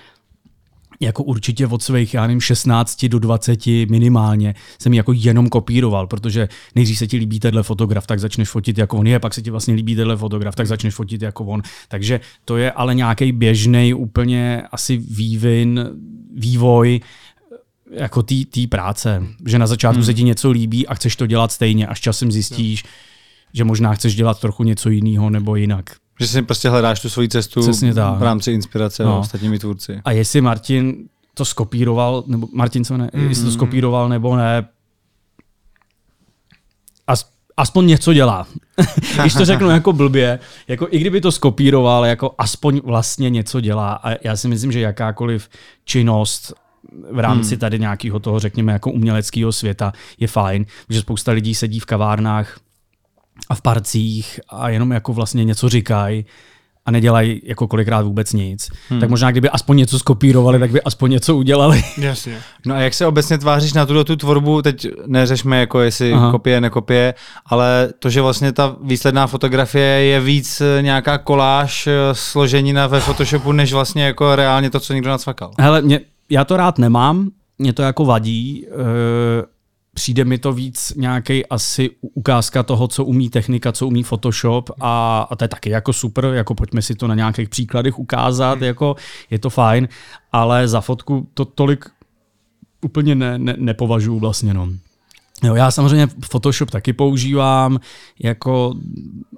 jako určitě od svých, já nevím, 16 do 20 minimálně jsem jako jenom kopíroval, protože nejdřív se ti líbí tenhle fotograf, tak začneš fotit jako on je, pak se ti vlastně líbí tenhle fotograf, tak začneš fotit jako on. Takže to je ale nějaký běžný úplně asi vývin, vývoj jako té práce, že na začátku hmm. se ti něco líbí a chceš to dělat stejně, až časem zjistíš, no. Že možná chceš dělat trochu něco jiného nebo jinak. Že si prostě hledáš tu svoji cestu Přesně tak. v rámci inspirace no. ostatními tvůrci. A jestli Martin to skopíroval, nebo Martin co ne, mm-hmm. jestli to skopíroval nebo ne, as, aspoň něco dělá. Když to řeknu jako blbě, jako i kdyby to skopíroval, jako aspoň vlastně něco dělá. A já si myslím, že jakákoliv činnost v rámci hmm. tady nějakého toho, řekněme, jako uměleckého světa je fajn, že spousta lidí sedí v kavárnách a v parcích a jenom jako vlastně něco říkají a nedělají jako kolikrát vůbec nic. Hmm. Tak možná kdyby aspoň něco skopírovali, tak by aspoň něco udělali. Jasně. No a jak se obecně tváříš na tuto tu tvorbu, teď neřešme jako jestli Aha. kopie, nekopie, ale to, že vlastně ta výsledná fotografie je víc eh, nějaká koláž eh, složenina ve Photoshopu, než vlastně jako reálně to, co někdo nacvakal. Hele, mě, já to rád nemám, mě to jako vadí. Uh přijde mi to víc nějaký asi ukázka toho, co umí technika, co umí Photoshop a, a to je taky jako super, jako pojďme si to na nějakých příkladech ukázat, hmm. jako je to fajn, ale za fotku to tolik úplně ne, ne, nepovažuji vlastně. No. Jo, já samozřejmě Photoshop taky používám, jako,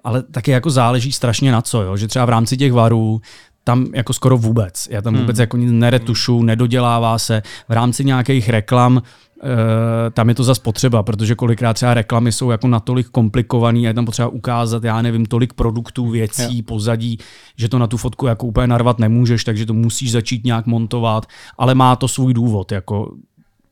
ale taky jako záleží strašně na co, jo? že třeba v rámci těch varů tam jako skoro vůbec. Já tam vůbec hmm. jako nic neretušu, nedodělává se. V rámci nějakých reklam tam je to zase potřeba, protože kolikrát třeba reklamy jsou jako natolik komplikovaný a je tam potřeba ukázat, já nevím, tolik produktů, věcí, jo. pozadí, že to na tu fotku jako úplně narvat nemůžeš, takže to musíš začít nějak montovat, ale má to svůj důvod, jako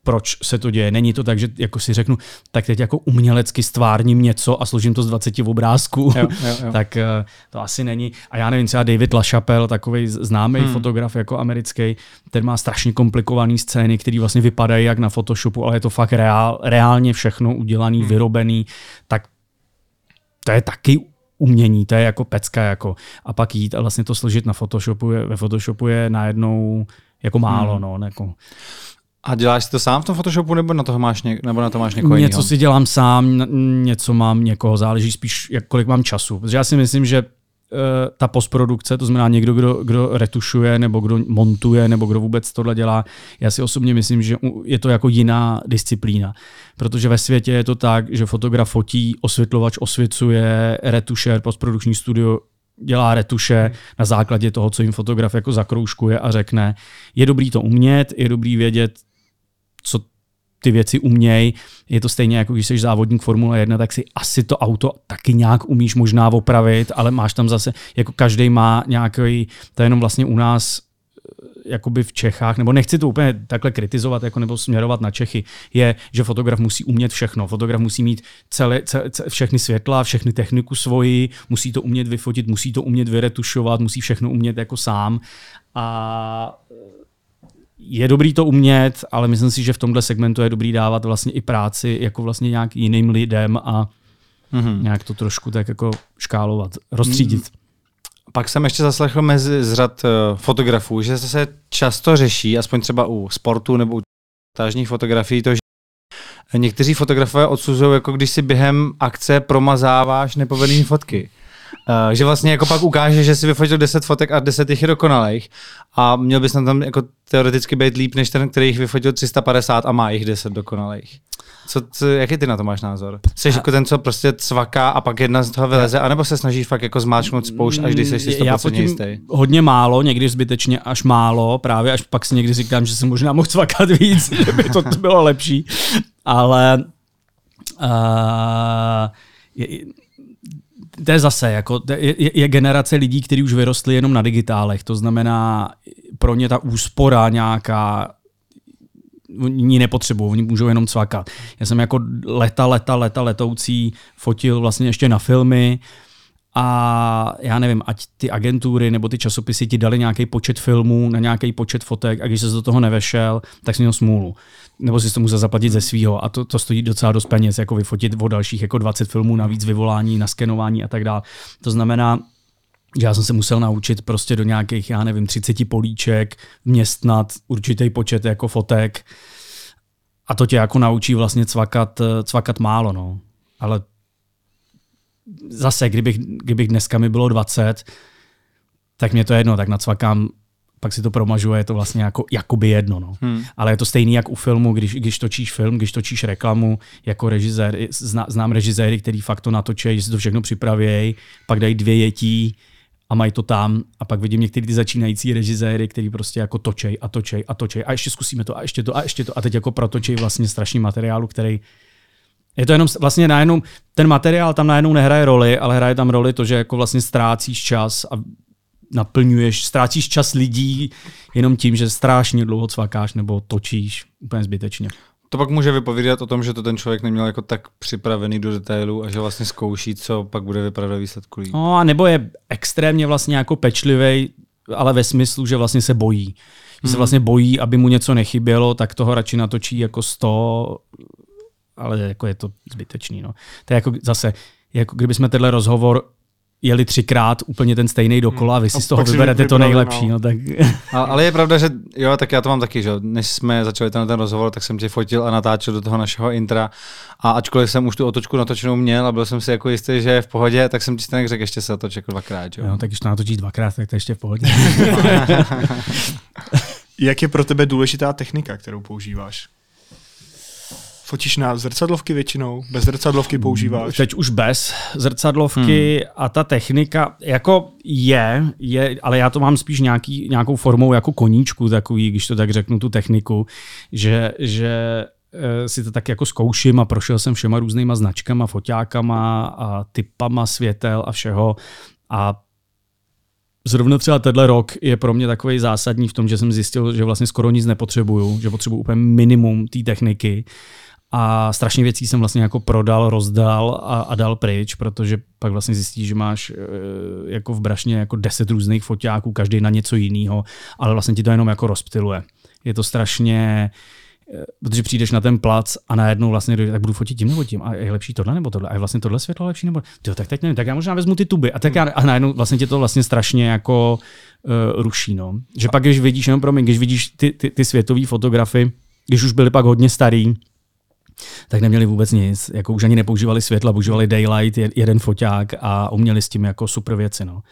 proč se to děje. Není to tak, že jako si řeknu, tak teď jako umělecky stvárním něco a složím to z 20 obrázků. Jo, jo, jo. tak uh, to asi není. A já nevím, třeba David LaChapelle, takový známý hmm. fotograf jako americký, ten má strašně komplikované scény, které vlastně vypadají jak na Photoshopu, ale je to fakt reál, reálně všechno udělaný, hmm. vyrobený. Tak to je taky umění, to je jako pecka. Jako. A pak jít a vlastně to složit na Photoshopu, je, ve Photoshopu je najednou jako málo. Hmm. No, jako. A děláš si to sám v tom Photoshopu, nebo na, toho máš ně, nebo na to máš někoho Něco si dělám sám, něco mám někoho, záleží spíš, jak, kolik mám času. Protože já si myslím, že uh, ta postprodukce, to znamená někdo, kdo, kdo retušuje, nebo kdo montuje, nebo kdo vůbec tohle dělá, já si osobně myslím, že je to jako jiná disciplína. Protože ve světě je to tak, že fotograf fotí, osvětlovač osvěcuje, retušer, postprodukční studio dělá retuše na základě toho, co jim fotograf jako zakroužkuje a řekne. Je dobrý to umět, je dobrý vědět, co ty věci uměj. Je to stejně jako když jsi závodník Formule 1, tak si asi to auto taky nějak umíš možná opravit, ale máš tam zase, jako každý má nějaký, to je jenom vlastně u nás jakoby v Čechách, nebo nechci to úplně takhle kritizovat jako nebo směrovat na Čechy, je, že fotograf musí umět všechno. Fotograf musí mít celé, celé, všechny světla, všechny techniku svoji, musí to umět vyfotit, musí to umět vyretušovat, musí všechno umět jako sám. A je dobrý to umět, ale myslím si, že v tomhle segmentu je dobrý dávat vlastně i práci jako vlastně nějak jiným lidem a mm-hmm. nějak to trošku tak jako škálovat, rozstřídit. Mm. Pak jsem ještě zaslechl mezi z řad uh, fotografů, že se často řeší, aspoň třeba u sportu nebo u tážních fotografií, to, že někteří fotografové odsuzují, jako když si během akce promazáváš nepovedené fotky. Uh, že vlastně jako pak ukáže, že si vyfotil 10 fotek a 10 jich je dokonalých a měl bys tam jako teoreticky být líp než ten, který jich vyfotil 350 a má jich 10 dokonalých. Co, co, jaký ty na to máš názor? Jsi jako ten, co prostě cvaká a pak jedna z toho vyleze, anebo se snažíš fakt jako zmáčknout spoušť, až když jsi si 100% jistý? hodně málo, někdy zbytečně až málo, právě až pak si někdy říkám, že jsem možná mohl cvakat víc, že by to bylo lepší, ale uh, je, to je zase, jako, je, je generace lidí, kteří už vyrostli jenom na digitálech, to znamená pro ně ta úspora nějaká ní nepotřebují, oni můžou jenom cvakat. Já jsem jako leta, leta, leta letoucí fotil vlastně ještě na filmy a já nevím, ať ty agentury nebo ty časopisy ti dali nějaký počet filmů na nějaký počet fotek a když se do toho nevešel, tak jsi měl smůlu. Nebo si to musel zaplatit ze svého a to, to stojí docela dost peněz, jako vyfotit o dalších jako 20 filmů, navíc vyvolání, naskenování a tak dále. To znamená, já jsem se musel naučit prostě do nějakých, já nevím, 30 políček městnat určitý počet jako fotek a to tě jako naučí vlastně cvakat, cvakat málo, no. Ale zase, kdybych, kdybych dneska mi bylo 20, tak mě to jedno, tak nacvakám pak si to promažuje, je to vlastně jako, jakoby jedno. No. Hmm. Ale je to stejný jak u filmu, když, když točíš film, když točíš reklamu jako režisér. Zna, znám režiséry, který fakt to natočí, že si to všechno připravějí, pak dají dvě jetí, a mají to tam. A pak vidím některé ty začínající režiséry, který prostě jako točej a točej a točej. A ještě zkusíme to a ještě to a ještě to. A teď jako protočej vlastně strašný materiálu, který je to jenom vlastně najednou, ten materiál tam najednou nehraje roli, ale hraje tam roli to, že jako vlastně ztrácíš čas a naplňuješ, ztrácíš čas lidí jenom tím, že strašně dlouho cvakáš nebo točíš úplně zbytečně. To pak může vypovídat o tom, že to ten člověk neměl jako tak připravený do detailu a že vlastně zkouší, co pak bude vypadat ve výsledku líp. No a nebo je extrémně vlastně jako pečlivý, ale ve smyslu, že vlastně se bojí. Že hmm. se vlastně bojí, aby mu něco nechybělo, tak toho radši natočí jako 100, ale jako je to zbytečný. No. To je jako zase, jako kdybychom tenhle rozhovor jeli třikrát úplně ten stejný dokola a vy si z toho vyberete to nejlepší. No. no tak. A, ale je pravda, že jo, tak já to mám taky, že než jsme začali ten, ten rozhovor, tak jsem tě fotil a natáčel do toho našeho intra a ačkoliv jsem už tu otočku natočenou měl a byl jsem si jako jistý, že je v pohodě, tak jsem ti stejně řekl, ještě se otoč jako dvakrát. Jo? jo tak když to natočíš dvakrát, tak to ještě v pohodě. Jak je pro tebe důležitá technika, kterou používáš? Fotíš na zrcadlovky většinou? Bez zrcadlovky používáš? Teď už bez zrcadlovky hmm. a ta technika jako je, je, ale já to mám spíš nějaký, nějakou formou jako koníčku takový, když to tak řeknu, tu techniku, že, že eh, si to tak jako zkouším a prošel jsem všema různýma značkama, foťákama a typama světel a všeho a Zrovna třeba tenhle rok je pro mě takový zásadní v tom, že jsem zjistil, že vlastně skoro nic nepotřebuju, že potřebuju úplně minimum té techniky a strašně věcí jsem vlastně jako prodal, rozdal a, a dal pryč, protože pak vlastně zjistíš, že máš e, jako v brašně jako deset různých foťáků, každý na něco jiného, ale vlastně ti to jenom jako rozptiluje. Je to strašně, e, protože přijdeš na ten plac a najednou vlastně dojde, tak budu fotit tím nebo tím, a je lepší tohle nebo tohle, a je vlastně tohle světlo lepší nebo jo, tak teď nevím, tak já možná vezmu ty tuby a tak já, a najednou vlastně tě to vlastně strašně jako uh, ruší, no. Že pak, když vidíš, jenom pro mě, když vidíš ty, ty, ty světové fotografy, když už byly pak hodně starý, tak neměli vůbec nic. Jako už ani nepoužívali světla, používali daylight, jeden foťák a uměli s tím jako super věci. No.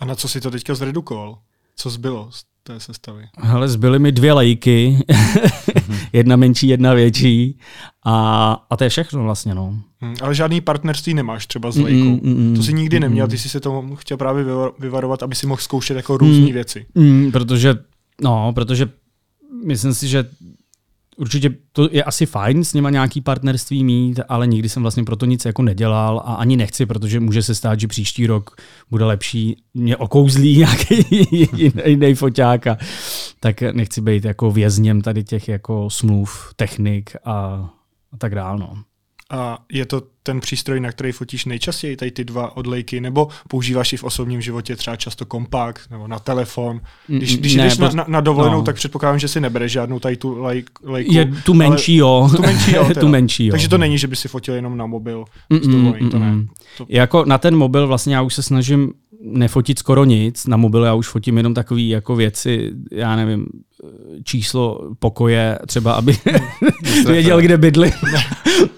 A na co si to teďka zredukoval? Co zbylo z té sestavy? Ale zbyly mi dvě lejky, jedna menší, jedna větší a, a to je všechno vlastně. No. Hmm, ale žádný partnerství nemáš třeba s lejkou. Mm, mm, to si nikdy mm, neměl, ty jsi se to chtěl právě vyvarovat, aby si mohl zkoušet jako různé mm, věci. Mm, protože, no, protože myslím si, že určitě to je asi fajn s nima nějaký partnerství mít, ale nikdy jsem vlastně proto nic jako nedělal a ani nechci, protože může se stát, že příští rok bude lepší, mě okouzlí nějaký jiný foťák a tak nechci být jako vězněm tady těch jako smluv, technik a, a tak dále. No. A je to ten přístroj, na který fotíš nejčastěji, tady ty dva odlejky, nebo používáš i v osobním životě třeba často kompakt, nebo na telefon. Když, když ne, jdeš na, na, na dovolenou, no. tak předpokládám, že si nebereš žádnou tady tu lejk, lejku. Je tu menší, jo. Tu menší, jo. tu menší, jo. Takže to není, že by si fotil jenom na mobil mm, z dovolení, to ne. To... Jako na ten mobil vlastně já už se snažím nefotit skoro nic. Na mobil já už fotím jenom takové jako věci, já nevím, číslo pokoje, třeba aby věděl, kde bydli.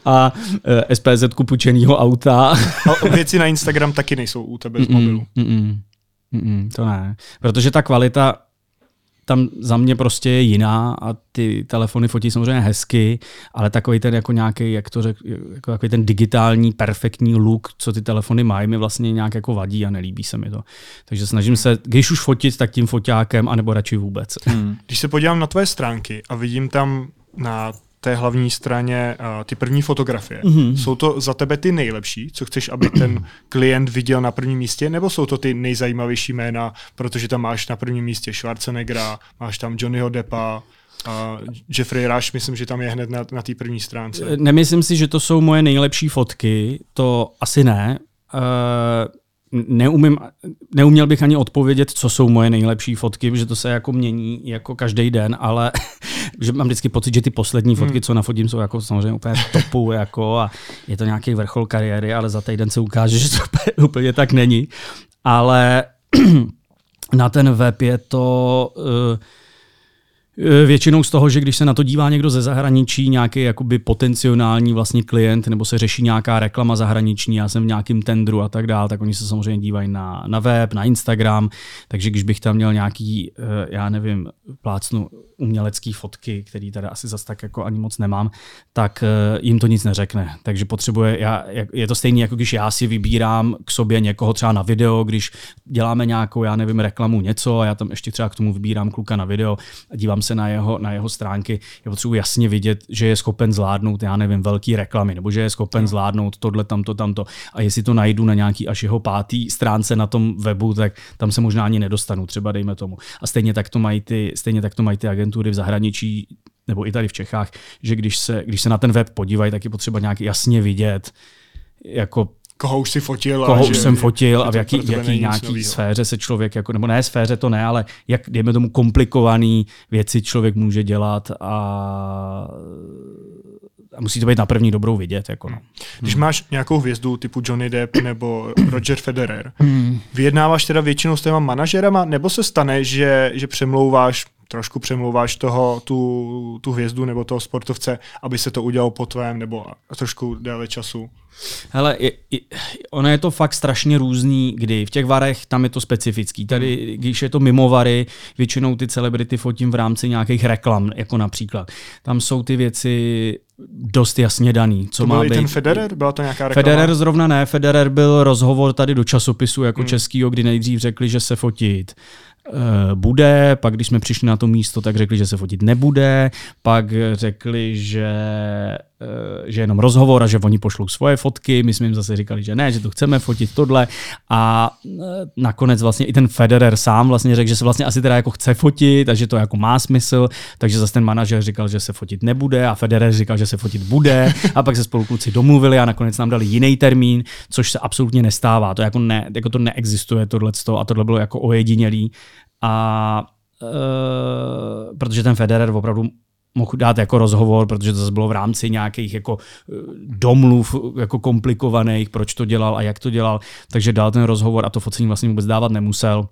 A e, SPZ půjčenýho auta. A věci na Instagram taky nejsou u tebe z mobilu. Mm, mm, mm, mm, to ne. Protože ta kvalita tam za mě prostě je jiná a ty telefony fotí samozřejmě hezky, ale takový ten jako nějaký, jak to řek, jako takový ten digitální perfektní look, co ty telefony mají, mi vlastně nějak jako vadí a nelíbí se mi to. Takže snažím se, když už fotit, tak tím foťákem, anebo radši vůbec. Hmm. Když se podívám na tvoje stránky a vidím tam na té hlavní straně uh, ty první fotografie. Mm-hmm. Jsou to za tebe ty nejlepší, co chceš, aby ten klient viděl na prvním místě, nebo jsou to ty nejzajímavější jména, protože tam máš na prvním místě Schwarzeneggera, máš tam Johnnyho Deppa, a Jeffrey Rush, myslím, že tam je hned na, na té první stránce. Nemyslím si, že to jsou moje nejlepší fotky, to asi ne. Uh, neumím, neuměl bych ani odpovědět, co jsou moje nejlepší fotky, protože to se jako mění jako každý den, ale že mám vždycky pocit, že ty poslední fotky, hmm. co nafotím, jsou jako samozřejmě úplně topu jako a je to nějaký vrchol kariéry, ale za týden se ukáže, že to úplně, tak není. Ale na ten web je to... Uh, většinou z toho, že když se na to dívá někdo ze zahraničí, nějaký jakoby potenciální vlastně klient, nebo se řeší nějaká reklama zahraniční, já jsem v nějakém tendru a tak dále, tak oni se samozřejmě dívají na, na web, na Instagram, takže když bych tam měl nějaký, eh, já nevím, plácnu umělecký fotky, který tady asi zas tak jako ani moc nemám, tak eh, jim to nic neřekne. Takže potřebuje, já, je to stejné, jako když já si vybírám k sobě někoho třeba na video, když děláme nějakou, já nevím, reklamu něco a já tam ještě třeba k tomu vybírám kluka na video a dívám se na jeho, na jeho stránky, já potřebuji jasně vidět, že je schopen zvládnout, já nevím, velký reklamy, nebo že je schopen zvládnout tohle, tamto, tamto. A jestli to najdu na nějaký až jeho pátý stránce na tom webu, tak tam se možná ani nedostanu, třeba dejme tomu. A stejně tak to mají ty, stejně tak to mají ty agentury v zahraničí, nebo i tady v Čechách, že když se, když se na ten web podívají, tak je potřeba nějak jasně vidět, jako koho už si fotil. Koho už že, jsem fotil a v jaký, jaký nějaký sféře se člověk, jako, nebo ne sféře to ne, ale jak, dejme tomu, komplikovaný věci člověk může dělat a, a musí to být na první dobrou vidět. Jako no. Když máš nějakou hvězdu typu Johnny Depp nebo Roger Federer, hmm. vyjednáváš teda většinou s těma manažerama, nebo se stane, že, že přemlouváš trošku přemlouváš toho, tu, tu hvězdu nebo toho sportovce, aby se to udělalo po tvém nebo trošku déle času? Hele, je, je, ono je to fakt strašně různý, kdy v těch varech tam je to specifický. Tady, když je to mimo vary, většinou ty celebrity fotím v rámci nějakých reklam, jako například. Tam jsou ty věci dost jasně daný. Co to má byl být. ten Federer? Byla to nějaká reklama? Federer zrovna ne. Federer byl rozhovor tady do časopisu jako hmm. českýho, kdy nejdřív řekli, že se fotit bude, pak když jsme přišli na to místo, tak řekli, že se fotit nebude, pak řekli, že Eh, že jenom rozhovor a že oni pošlou svoje fotky, my jsme jim zase říkali, že ne, že to chceme fotit tohle. A eh, nakonec vlastně i ten Federer sám vlastně řekl, že se vlastně asi teda jako chce fotit a že to jako má smysl, takže zase ten manažer říkal, že se fotit nebude a Federer říkal, že se fotit bude. A pak se spolu kluci domluvili a nakonec nám dali jiný termín, což se absolutně nestává, to jako, ne, jako to neexistuje tohle a tohle bylo jako ojedinělý. A Uh, protože ten Federer opravdu mohl dát jako rozhovor, protože to zase bylo v rámci nějakých jako eh, domluv jako komplikovaných, proč to dělal a jak to dělal, takže dal ten rozhovor a to focení vlastně vůbec dávat nemusel.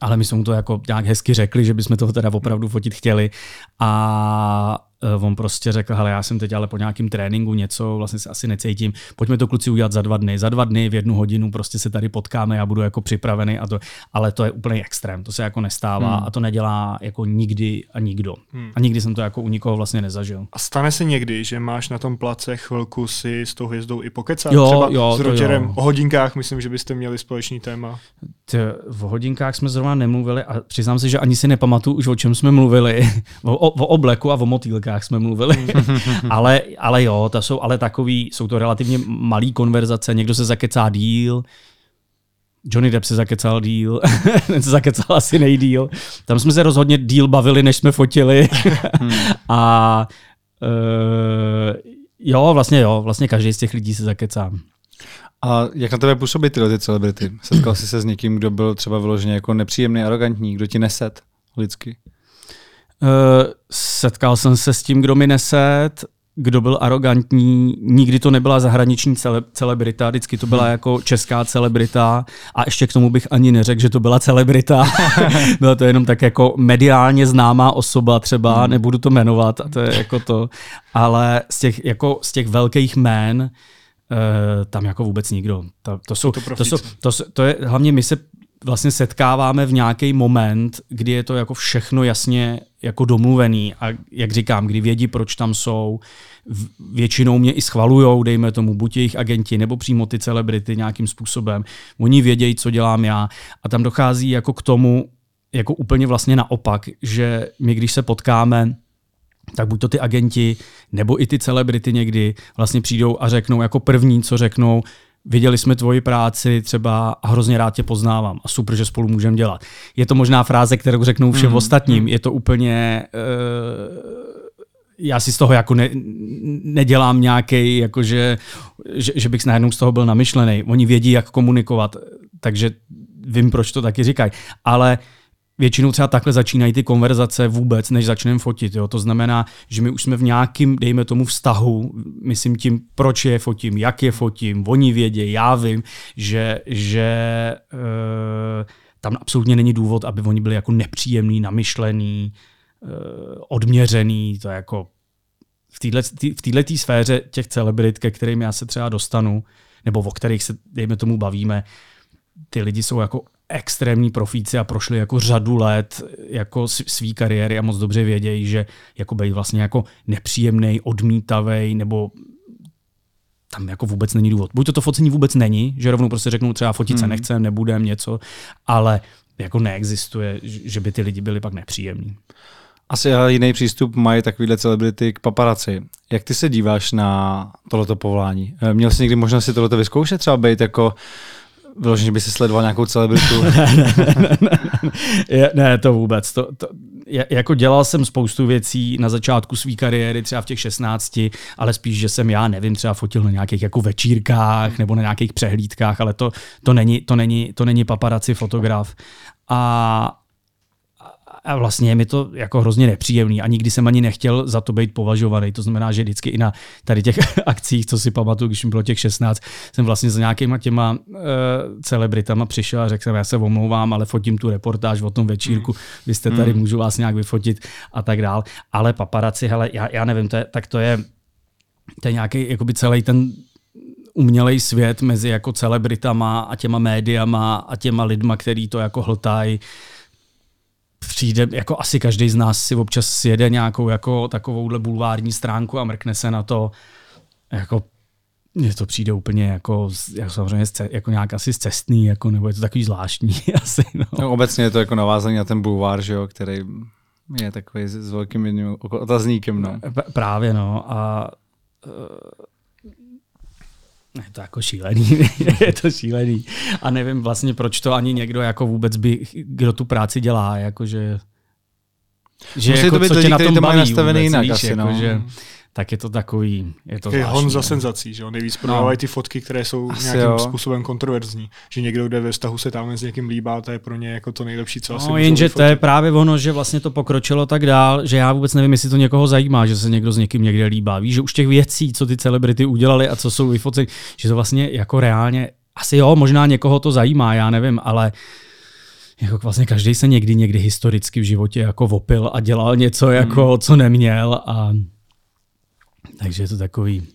Ale my jsme mu to jako nějak hezky řekli, že bychom to teda opravdu fotit chtěli a on prostě řekl, hele, já jsem teď ale po nějakém tréninku něco, vlastně se asi necítím, pojďme to kluci udělat za dva dny. Za dva dny v jednu hodinu prostě se tady potkáme, já budu jako připravený a to, ale to je úplně extrém, to se jako nestává hmm. a to nedělá jako nikdy a nikdo. Hmm. A nikdy jsem to jako u nikoho vlastně nezažil. A stane se někdy, že máš na tom place chvilku si s tou hvězdou i pokecat? Jo, Třeba jo, s Rogerem o hodinkách, myslím, že byste měli společný téma. Ty, v hodinkách jsme zrovna nemluvili a přiznám se, že ani si nepamatuju už o čem jsme mluvili. o, o, o obleku a o motýlkách otázkách jsme mluvili. ale, ale jo, to jsou ale takový, jsou to relativně malý konverzace, někdo se zakecá díl, Johnny Depp se zakecal díl, ten se zakecal asi nejdíl. Tam jsme se rozhodně díl bavili, než jsme fotili. a uh, jo, vlastně jo, vlastně každý z těch lidí se zakecá. A jak na tebe působí tyhle ty celebrity? Setkal jsi se s někým, kdo byl třeba vyloženě jako nepříjemný, arrogantní, kdo ti neset lidsky? Uh, setkal jsem se s tím, kdo mi neset. kdo byl arrogantní, nikdy to nebyla zahraniční cele, celebrita, vždycky to byla hmm. jako česká celebrita a ještě k tomu bych ani neřekl, že to byla celebrita. byla to jenom tak jako mediálně známá osoba třeba, hmm. nebudu to jmenovat, a to je jako to, ale z těch, jako z těch velkých jmén Uh, tam jako vůbec nikdo. To, to, jsou, to, to, jsou, to, to je, hlavně my se vlastně setkáváme v nějaký moment, kdy je to jako všechno jasně jako domluvený a jak říkám, kdy vědí, proč tam jsou, většinou mě i schvalujou, dejme tomu, buď jejich agenti nebo přímo ty celebrity nějakým způsobem. Oni vědějí, co dělám já a tam dochází jako k tomu, jako úplně vlastně naopak, že my když se potkáme, tak buď to ty agenti, nebo i ty celebrity někdy vlastně přijdou a řeknou jako první, co řeknou, viděli jsme tvoji práci třeba a hrozně rád tě poznávám a super, že spolu můžeme dělat. Je to možná fráze, kterou řeknou všem mm, ostatním. Mm. Je to úplně... Uh, já si z toho jako ne, nedělám nějaký, jakože, že, že bych najednou z toho byl namyšlený. Oni vědí, jak komunikovat, takže vím, proč to taky říkají. Ale uh, většinou třeba takhle začínají ty konverzace vůbec, než začneme fotit. Jo? To znamená, že my už jsme v nějakým, dejme tomu, vztahu, myslím tím, proč je fotím, jak je fotím, oni vědí, já vím, že, že e, tam absolutně není důvod, aby oni byli jako nepříjemný, namyšlený, e, odměřený, to je jako v této sféře těch celebrit, ke kterým já se třeba dostanu, nebo o kterých se, dejme tomu, bavíme, ty lidi jsou jako extrémní profíci a prošli jako řadu let jako svý kariéry a moc dobře vědějí, že jako být vlastně jako nepříjemný, odmítavý nebo tam jako vůbec není důvod. Buď to to focení vůbec není, že rovnou prostě řeknou třeba fotit se hmm. nechcem, nebudem něco, ale jako neexistuje, že by ty lidi byli pak nepříjemní. Asi jiný přístup mají takovýhle celebrity k paparaci. Jak ty se díváš na tohleto povolání? Měl jsi někdy možnost si tohleto vyzkoušet, třeba být jako Vyloženě by si sledoval nějakou celebritu? ne, ne, ne, ne, ne, ne, to vůbec. To, to, jako dělal jsem spoustu věcí na začátku své kariéry, třeba v těch 16, ale spíš, že jsem já, nevím, třeba fotil na nějakých jako večírkách nebo na nějakých přehlídkách, ale to, to, není, to, není, to není paparaci fotograf. A, a vlastně je mi to jako hrozně nepříjemný a nikdy jsem ani nechtěl za to být považovaný. To znamená, že vždycky i na tady těch akcích, co si pamatuju, když mi bylo těch 16, jsem vlastně za nějakýma těma uh, celebritama přišel a řekl jsem, já se omlouvám, ale fotím tu reportáž o tom večírku, hmm. vy jste tady, hmm. můžu vás nějak vyfotit a tak dál. Ale paparaci, hele, já, já nevím, to je, tak to je, to je nějaký jakoby celý ten umělej svět mezi jako celebritama a těma médiama a těma lidma, který to jako hltají přijde, jako asi každý z nás si občas sjede nějakou jako takovouhle bulvární stránku a mrkne se na to, jako mně to přijde úplně jako, jako samozřejmě jako nějak asi cestný, jako, nebo je to takový zvláštní asi. No. No, obecně je to jako navázaný na ten bulvár, že jo, který je takový s, s velkým jedním otazníkem. No. Právě no a je to jako šílený, je to šílený. A nevím vlastně, proč to ani někdo jako vůbec by, kdo tu práci dělá, jakože že Musí jako, to být co lidi, tom to baví nastavený jinak víš, asi, jako, no. že, tak je to takový, je to zvláštní. Hon za senzací, že jo? Nejvíc prodávají no. ty fotky, které jsou asi nějakým jo. způsobem kontroverzní. Že někdo, kde ve vztahu se tam s někým líbá, to je pro ně jako to nejlepší, co no, asi jenže to je právě ono, že vlastně to pokročilo tak dál, že já vůbec nevím, jestli to někoho zajímá, že se někdo s někým někde líbá. Víš, že už těch věcí, co ty celebrity udělali a co jsou vyfoceny, že to vlastně jako reálně, asi jo, možná někoho to zajímá, já nevím, ale jako vlastně každý se někdy, někdy historicky v životě jako vopil a dělal něco, jako, hmm. co neměl a takže je to takový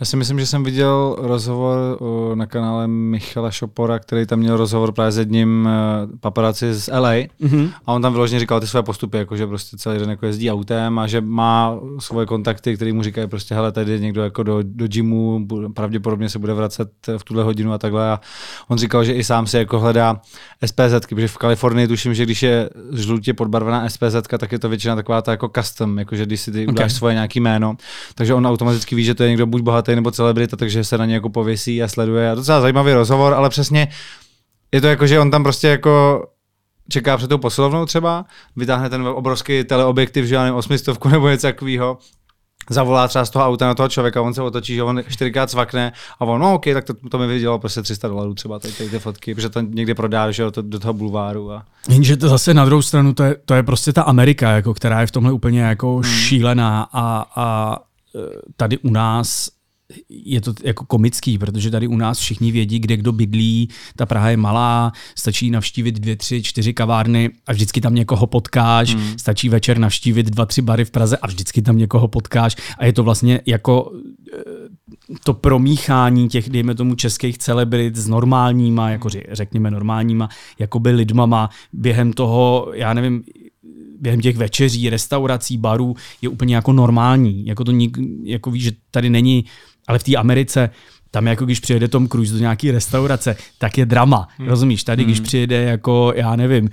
já si myslím, že jsem viděl rozhovor na kanále Michala Šopora, který tam měl rozhovor právě s jedním e, paparazzi z LA mm-hmm. a on tam vyloženě říkal ty své postupy, jako že prostě celý den jako jezdí autem a že má svoje kontakty, který mu říkají prostě hele, tady je někdo jako do, do gymu, pravděpodobně se bude vracet v tuhle hodinu a takhle a on říkal, že i sám si jako hledá SPZ, protože v Kalifornii tuším, že když je žlutě podbarvená SPZ, tak je to většina taková ta jako custom, jako že když si ty okay. udáš svoje nějaký jméno, takže on automaticky ví, že to je někdo buď bohatý nebo celebrita, takže se na ně jako pověsí a sleduje. A docela zajímavý rozhovor, ale přesně je to jako, že on tam prostě jako čeká před tou posilovnou třeba, vytáhne ten obrovský teleobjektiv, že já nevím, osmistovku nebo něco takového, zavolá třeba z toho auta na toho člověka, on se otočí, že on čtyřikrát svakne a on, no OK, tak to, to mi vydělalo prostě 300 dolarů třeba tady, tady ty fotky, protože to někde prodá, že jo, to, do toho bulváru. A... Jenže to zase na druhou stranu, to je, to je prostě ta Amerika, jako, která je v tomhle úplně jako hmm. šílená a, a tady u nás je to jako komický, protože tady u nás všichni vědí, kde kdo bydlí, ta Praha je malá, stačí navštívit dvě, tři, čtyři kavárny a vždycky tam někoho potkáš, hmm. stačí večer navštívit dva, tři bary v Praze a vždycky tam někoho potkáš a je to vlastně jako eh, to promíchání těch, dejme tomu, českých celebrit s normálníma, jako řekněme normálníma, jakoby lidmama během toho, já nevím, během těch večeří, restaurací, barů je úplně jako normální. Jako to nik, jako víš, že tady není ale v té Americe, tam jako když přijede Tom Cruise do nějaké restaurace, tak je drama. Hmm. Rozumíš? Tady, když hmm. přijede jako, já nevím,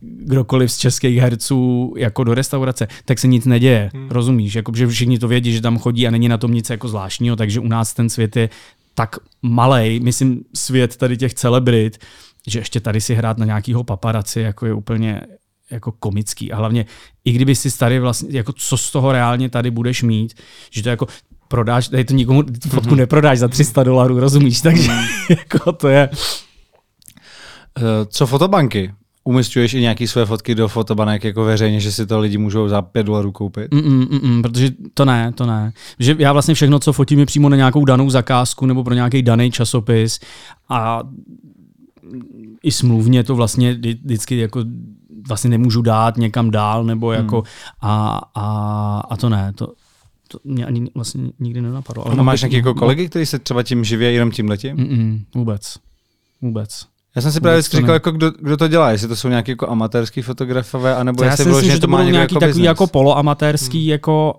kdokoliv z českých herců jako do restaurace, tak se nic neděje. Hmm. Rozumíš? Jako, že všichni to vědí, že tam chodí a není na tom nic jako zvláštního, takže u nás ten svět je tak malý, myslím svět tady těch celebrit, že ještě tady si hrát na nějakýho paparaci jako je úplně jako komický. A hlavně, i kdyby si tady vlastně, jako co z toho reálně tady budeš mít, že to jako, prodáš, tady to nikomu fotku mm-hmm. neprodáš za 300 dolarů, rozumíš? Takže mm. jako to je... Eh, co fotobanky? Umistuješ i nějaké své fotky do fotobanek jako veřejně, že si to lidi můžou za 5 dolarů koupit? Mm, mm, mm, mm, protože to ne, to ne. Že já vlastně všechno, co fotím, je přímo na nějakou danou zakázku nebo pro nějaký daný časopis a i smluvně to vlastně vždycky jako vlastně nemůžu dát někam dál nebo jako mm. a, a, a to ne, to, to mě ani vlastně nikdy nenapadlo. Ale máš nějaký jako kolegy, kteří se třeba tím živí jenom tím letím? Mm-mm, vůbec. Vůbec. Já jsem si právě říkal, jako kdo, kdo, to dělá, jestli to jsou nějaký jako amatérský fotografové, anebo jestli bylo, že to má nějaký jako takový business. jako poloamatérský, hmm. jako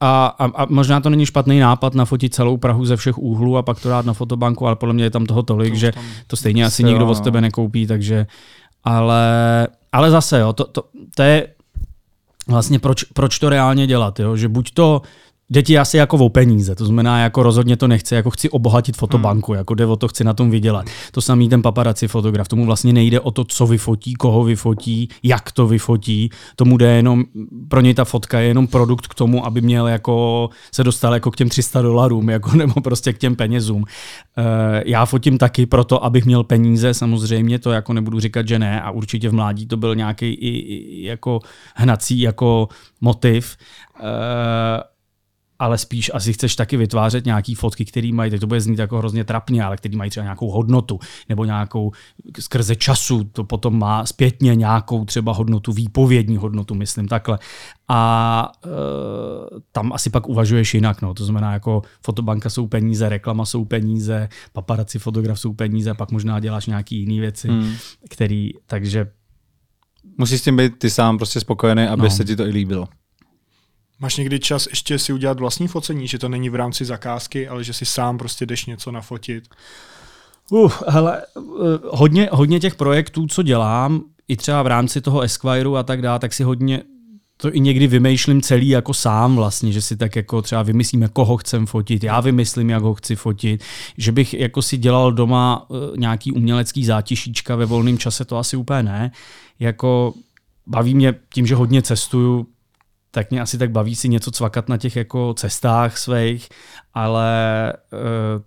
a, a, a možná to není špatný nápad nafotit celou Prahu ze všech úhlů a pak to dát na fotobanku, ale podle mě je tam toho tolik, to, že to stejně asi nikdo od tebe nekoupí, takže ale, ale zase, jo, to, to, to je vlastně proč, proč to reálně dělat, jo? že buď to jde ti asi jako o peníze, to znamená, jako rozhodně to nechce, jako chci obohatit fotobanku, hmm. jako jde o to, chci na tom vydělat. To samý ten paparaci fotograf, tomu vlastně nejde o to, co vyfotí, koho vyfotí, jak to vyfotí, tomu jde jenom, pro něj ta fotka je jenom produkt k tomu, aby měl jako, se dostal jako k těm 300 dolarům, jako, nebo prostě k těm penězům. Uh, já fotím taky proto, abych měl peníze, samozřejmě, to jako nebudu říkat, že ne, a určitě v mládí to byl nějaký i, i jako hnací jako motiv. Uh, ale spíš asi chceš taky vytvářet nějaký fotky, které mají, teď to bude znít jako hrozně trapně, ale které mají třeba nějakou hodnotu, nebo nějakou skrze času, to potom má zpětně nějakou třeba hodnotu, výpovědní hodnotu, myslím takhle. A e, tam asi pak uvažuješ jinak, no. to znamená jako fotobanka jsou peníze, reklama jsou peníze, paparaci fotograf jsou peníze, pak možná děláš nějaký jiné věci, hmm. který, takže Musíš s tím být ty sám prostě spokojený, aby no. se ti to i líbilo. Máš někdy čas ještě si udělat vlastní focení, že to není v rámci zakázky, ale že si sám prostě jdeš něco nafotit? Uh, hele, eh, hodně, hodně těch projektů, co dělám, i třeba v rámci toho Esquireu a tak dále, tak si hodně to i někdy vymýšlím celý jako sám vlastně, že si tak jako třeba vymyslíme, koho chcem fotit, já vymyslím, jak ho chci fotit, že bych jako si dělal doma uh, nějaký umělecký zátišíčka ve volném čase, to asi úplně ne. Jako baví mě tím, že hodně cestuju, tak mě asi tak baví si něco cvakat na těch jako cestách svých, ale uh,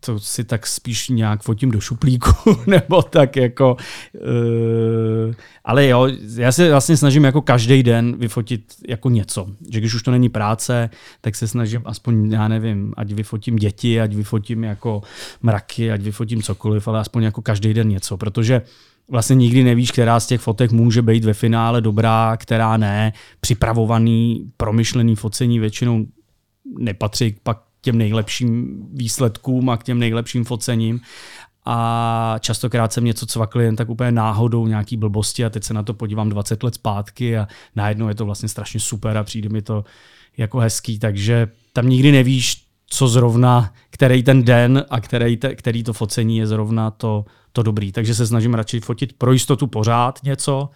to si tak spíš nějak fotím do šuplíku, nebo tak jako, uh, ale jo, já se vlastně snažím jako každý den vyfotit jako něco, že když už to není práce, tak se snažím aspoň, já nevím, ať vyfotím děti, ať vyfotím jako mraky, ať vyfotím cokoliv, ale aspoň jako každý den něco, protože vlastně nikdy nevíš, která z těch fotek může být ve finále dobrá, která ne. Připravovaný, promyšlený focení většinou nepatří pak těm nejlepším výsledkům a k těm nejlepším focením. A častokrát jsem něco cvakl jen tak úplně náhodou, nějaký blbosti a teď se na to podívám 20 let zpátky a najednou je to vlastně strašně super a přijde mi to jako hezký, takže tam nikdy nevíš, co zrovna, který ten den a který, te, který to focení je zrovna to, to dobrý. Takže se snažím radši fotit pro jistotu pořád něco,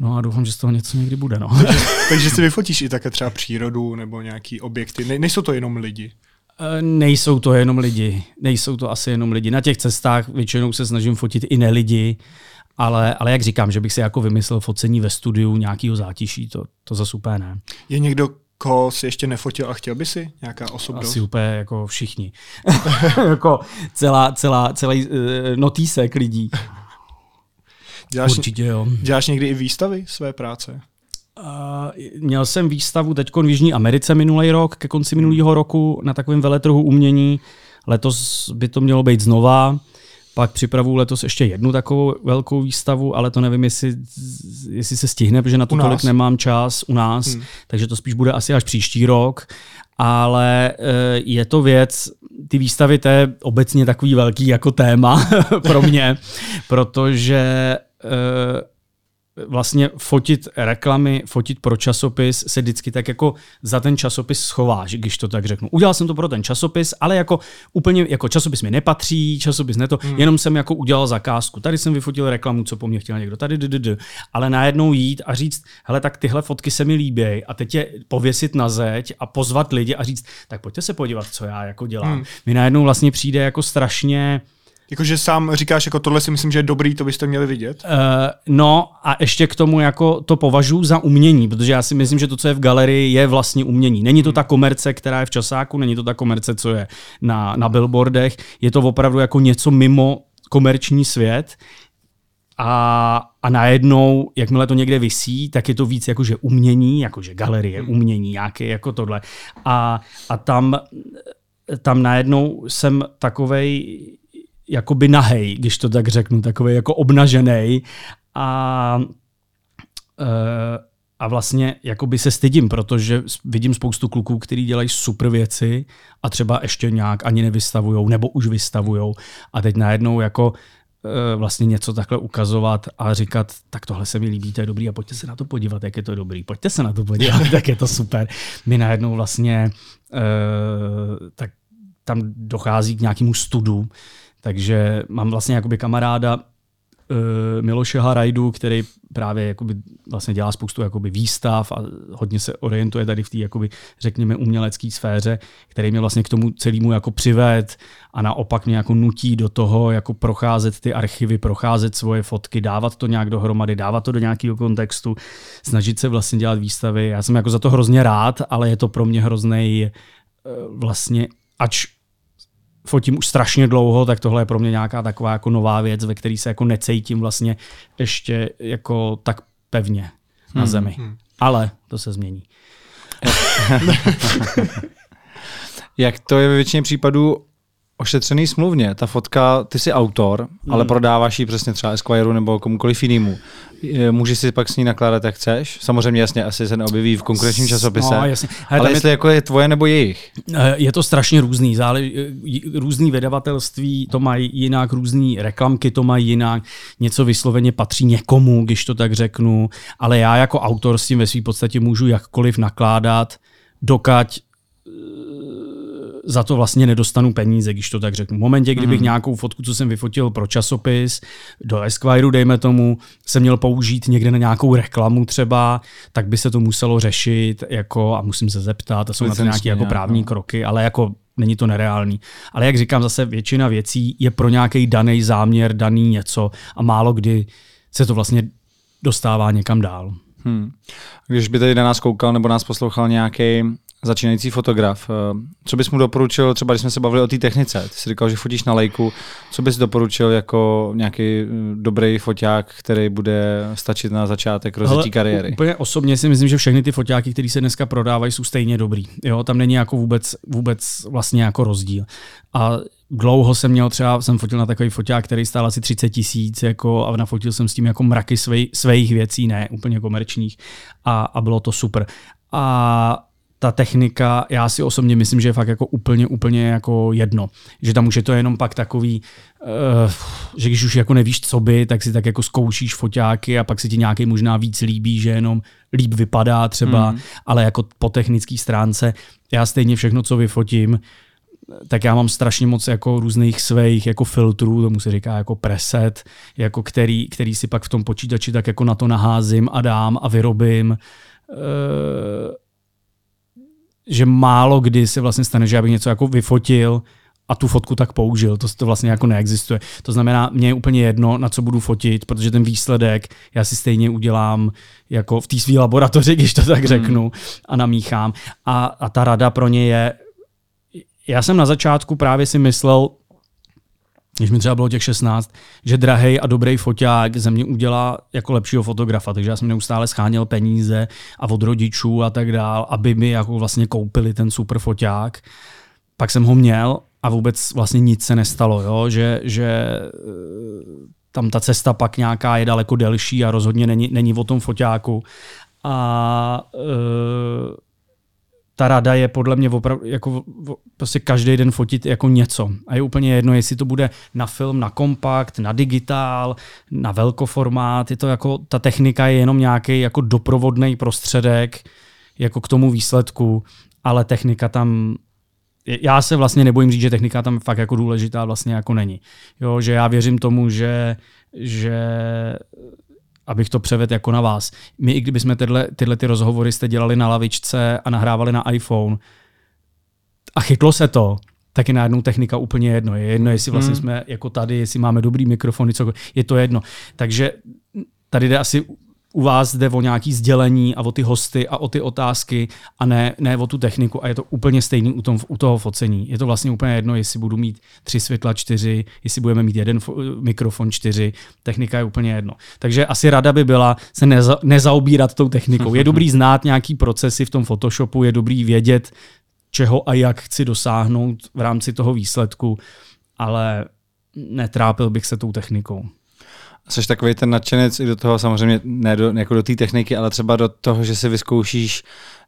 No a doufám, že z toho něco někdy bude. No. takže, takže si vyfotíš i také třeba přírodu nebo nějaký objekty. Ne, nejsou to jenom lidi. E, nejsou to jenom lidi. Nejsou to asi jenom lidi. Na těch cestách většinou se snažím fotit i ne lidi, ale, ale jak říkám, že bych si jako vymyslel focení ve studiu nějakého zátiší, to, to za super ne. Je někdo, koho si ještě nefotil a chtěl by si? Nějaká osobnost? Asi úplně jako všichni. jako celá, celá, celý uh, notýsek lidí. Děláš, Určitě jo. Děláš někdy i výstavy své práce? Uh, měl jsem výstavu teď v Jižní Americe minulý rok, ke konci minulého roku na takovém veletrhu umění. Letos by to mělo být znova. Pak připravu letos ještě jednu takovou velkou výstavu, ale to nevím, jestli, jestli se stihne, protože na to tolik nemám čas u nás, hmm. takže to spíš bude asi až příští rok. Ale eh, je to věc, ty výstavy, to je obecně takový velký jako téma pro mě, protože eh, vlastně fotit reklamy, fotit pro časopis se vždycky tak jako za ten časopis schováš, když to tak řeknu. Udělal jsem to pro ten časopis, ale jako úplně jako časopis mi nepatří, časopis ne to, hmm. jenom jsem jako udělal zakázku. Tady jsem vyfotil reklamu, co po mně chtěl někdo, tady d, ale najednou jít a říct, hele, tak tyhle fotky se mi líbí a teď je pověsit na zeď a pozvat lidi a říct, tak pojďte se podívat, co já jako dělám. Hmm. Mi najednou vlastně přijde jako strašně Jakože sám říkáš, jako tohle si myslím, že je dobrý, to byste měli vidět? Uh, no a ještě k tomu jako to považuji za umění, protože já si myslím, že to, co je v galerii, je vlastně umění. Není to ta komerce, která je v časáku, není to ta komerce, co je na, na billboardech, je to opravdu jako něco mimo komerční svět, a, a najednou, jakmile to někde visí, tak je to víc jakože umění, jakože galerie, hmm. umění, nějaké jako tohle. A, a tam, tam najednou jsem takovej jakoby nahej, když to tak řeknu, takový jako obnažený a uh, a vlastně jakoby se stydím, protože vidím spoustu kluků, kteří dělají super věci a třeba ještě nějak ani nevystavujou, nebo už vystavujou a teď najednou jako e, vlastně něco takhle ukazovat a říkat, tak tohle se mi líbí, to je dobrý a pojďte se na to podívat, jak je to dobrý. Pojďte se na to podívat, tak je to super. My najednou vlastně e, tak tam dochází k nějakému studu, takže mám vlastně jakoby kamaráda uh, Miloše Harajdu, který právě jakoby vlastně dělá spoustu jakoby výstav a hodně se orientuje tady v té jakoby, řekněme umělecké sféře, který mě vlastně k tomu celému jako přived a naopak mě jako nutí do toho jako procházet ty archivy, procházet svoje fotky, dávat to nějak dohromady, dávat to do nějakého kontextu, snažit se vlastně dělat výstavy. Já jsem jako za to hrozně rád, ale je to pro mě hrozný uh, vlastně, ač fotím už strašně dlouho, tak tohle je pro mě nějaká taková jako nová věc, ve které se jako necítím vlastně ještě jako tak pevně na hmm, zemi. Hmm. Ale to se změní. Jak to je ve většině případů ošetřený smluvně. Ta fotka, ty jsi autor, hmm. ale prodáváš ji přesně třeba Esquire nebo komukoliv jinému. Můžeš si pak s ní nakládat, jak chceš. Samozřejmě, jasně, asi se neobjeví v konkurenčním časopise. No, jasně. Ale, ale jestli je... jako je tvoje nebo jejich. Eh, je to strašně různý. Zále... Eh, různý vydavatelství to mají jinak, různý reklamky to mají jinak. Něco vysloveně patří někomu, když to tak řeknu. Ale já jako autor s tím ve své podstatě můžu jakkoliv nakládat, dokať za to vlastně nedostanu peníze, když to tak řeknu. V momentě, kdybych mm. nějakou fotku, co jsem vyfotil pro časopis, do Esquire, dejme tomu, jsem měl použít někde na nějakou reklamu třeba, tak by se to muselo řešit jako, a musím se zeptat, a jsou na to nějaké jako právní no. kroky, ale jako není to nereálný. Ale jak říkám, zase většina věcí je pro nějaký daný záměr, daný něco a málo kdy se to vlastně dostává někam dál. Hmm. Když by tady na nás koukal nebo nás poslouchal nějaký začínající fotograf. Eh, co bys mu doporučil, třeba když jsme se bavili o té technice, ty jsi říkal, že fotíš na lejku, co bys doporučil jako nějaký eh, dobrý foťák, který bude stačit na začátek rozjetí kariéry? Úplně osobně si myslím, že všechny ty foťáky, které se dneska prodávají, jsou stejně dobrý. Jo, tam není jako vůbec, vůbec vlastně jako rozdíl. A dlouho jsem měl třeba, jsem fotil na takový foťák, který stál asi 30 tisíc jako, a nafotil jsem s tím jako mraky svej, svých věcí, ne úplně komerčních a, a bylo to super. A ta technika, já si osobně myslím, že je fakt jako úplně, úplně jako jedno. Že tam už je to jenom pak takový, uh, že když už jako nevíš, co by, tak si tak jako zkoušíš foťáky a pak se ti nějaký možná víc líbí, že jenom líp vypadá třeba, hmm. ale jako po technické stránce já stejně všechno, co vyfotím, tak já mám strašně moc jako různých svých jako filtrů, tomu se říká jako preset, jako který, který si pak v tom počítači tak jako na to naházím a dám a vyrobím. Uh, že málo kdy se vlastně stane, že já bych něco jako vyfotil a tu fotku tak použil. To, to vlastně jako neexistuje. To znamená, mě je úplně jedno, na co budu fotit, protože ten výsledek já si stejně udělám jako v té své laboratoři, když to tak hmm. řeknu, a namíchám. A, a ta rada pro ně je, já jsem na začátku právě si myslel, když mi třeba bylo těch 16, že drahej a dobrý foťák ze mě udělá jako lepšího fotografa. Takže já jsem neustále scháněl peníze a od rodičů a tak dál, aby mi jako vlastně koupili ten super foťák. Pak jsem ho měl a vůbec vlastně nic se nestalo, jo? Že, že eh, tam ta cesta pak nějaká je daleko delší a rozhodně není, není o tom foťáku. A e, ta rada je podle mě opravdu jako prostě každý den fotit jako něco. A je úplně jedno, jestli to bude na film, na kompakt, na digitál, na velkoformát. Je to jako, ta technika je jenom nějaký jako doprovodný prostředek jako k tomu výsledku, ale technika tam já se vlastně nebojím říct, že technika tam fakt jako důležitá vlastně jako není. Jo, že já věřím tomu, že, že abych to převedl jako na vás. My, i kdybychom tyhle, tyhle ty rozhovory jste dělali na lavičce a nahrávali na iPhone a chytlo se to, tak je najednou technika úplně jedno. Je jedno, jestli vlastně hmm. jsme jako tady, jestli máme dobrý mikrofony, co, je to jedno. Takže tady jde asi u vás jde o nějaký sdělení a o ty hosty a o ty otázky a ne, ne o tu techniku a je to úplně stejný u, tom, u toho focení. Je to vlastně úplně jedno, jestli budu mít tři světla čtyři, jestli budeme mít jeden fo- mikrofon čtyři, technika je úplně jedno. Takže asi rada by byla se neza, nezaobírat tou technikou. Je dobrý znát nějaký procesy v tom Photoshopu, je dobrý vědět, čeho a jak chci dosáhnout v rámci toho výsledku, ale netrápil bych se tou technikou. Jsi takový ten nadšenec i do toho samozřejmě, ne do, jako do té techniky, ale třeba do toho, že si vyzkoušíš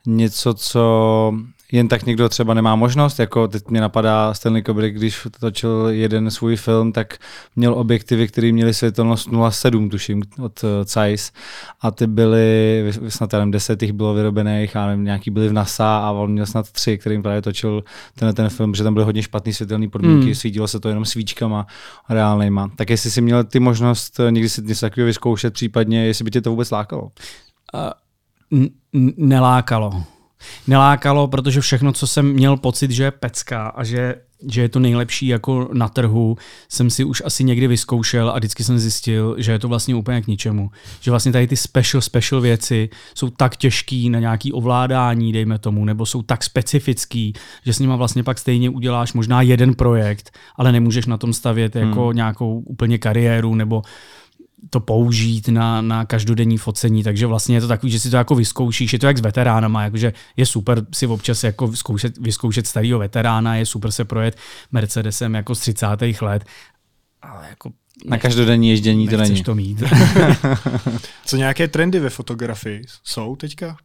něco, co jen tak někdo třeba nemá možnost, jako teď mě napadá Stanley Kubrick, když točil jeden svůj film, tak měl objektivy, které měly světelnost 0,7, tuším, od uh, Zeiss a ty byly, snad nevím, deset jich bylo vyrobených, a nevím, nějaký byly v NASA a on měl snad tři, kterým právě točil ten, ten film, že tam byly hodně špatný světelný podmínky, mm. svítilo se to jenom svíčkama reálnejma. Tak jestli jsi měl ty možnost někdy si něco takového vyzkoušet, případně jestli by tě to vůbec lákalo? Uh, n- nelákalo nelákalo, protože všechno, co jsem měl pocit, že je pecka a že, že je to nejlepší jako na trhu, jsem si už asi někdy vyzkoušel a vždycky jsem zjistil, že je to vlastně úplně k ničemu. Že vlastně tady ty special, special věci jsou tak těžký na nějaký ovládání, dejme tomu, nebo jsou tak specifický, že s nima vlastně pak stejně uděláš možná jeden projekt, ale nemůžeš na tom stavět jako hmm. nějakou úplně kariéru nebo to použít na, na každodenní focení, takže vlastně je to takový, že si to jako vyzkoušíš, je to jak s veteránama, jakože je super si občas jako vyzkoušet, vyzkoušet starého veterána, je super se projet Mercedesem jako z 30. let, ale jako na každodenní ježdění to není. to mít. Co nějaké trendy ve fotografii jsou teďka?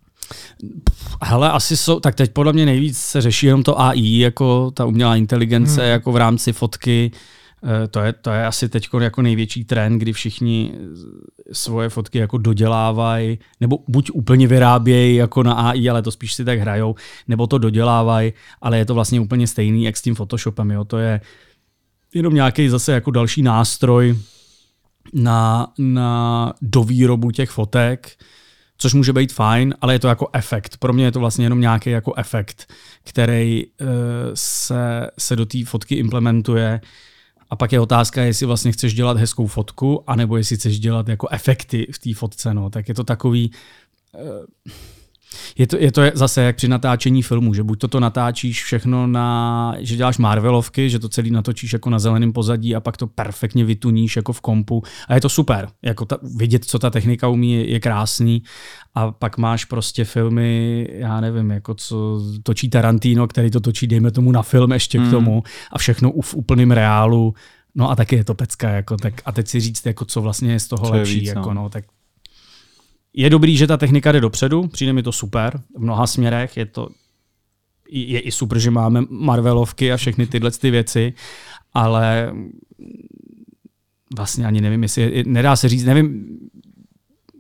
Hele, asi jsou, tak teď podle mě nejvíc se řeší jenom to AI, jako ta umělá inteligence, hmm. jako v rámci fotky. Eh, to je, to je asi teď jako největší trend, kdy všichni svoje fotky jako dodělávají, nebo buď úplně vyrábějí jako na AI, ale to spíš si tak hrajou, nebo to dodělávají, ale je to vlastně úplně stejný, jak s tím Photoshopem. Jo? To je jenom nějaký zase jako další nástroj na, na dovýrobu těch fotek, což může být fajn, ale je to jako efekt. Pro mě je to vlastně jenom nějaký jako efekt, který uh, se, se do té fotky implementuje a pak je otázka, jestli vlastně chceš dělat hezkou fotku, anebo jestli chceš dělat jako efekty v té fotce. No. Tak je to takový... Uh, je to, je to zase jak při natáčení filmu, že buď toto natáčíš všechno na, že děláš Marvelovky, že to celý natočíš jako na zeleném pozadí a pak to perfektně vytuníš jako v kompu a je to super. Jako ta, vidět, co ta technika umí, je, je krásný a pak máš prostě filmy, já nevím, jako co točí Tarantino, který to točí, dejme tomu na film ještě hmm. k tomu a všechno v úplném reálu. No a taky je to pecka, jako, tak a teď si říct, jako, co vlastně je z toho co lepší, víc, jako, no. no, tak je dobrý, že ta technika jde dopředu, přijde mi to super v mnoha směrech, je to je i super, že máme Marvelovky a všechny tyhle ty věci, ale vlastně ani nevím, jestli je, nedá se říct, nevím,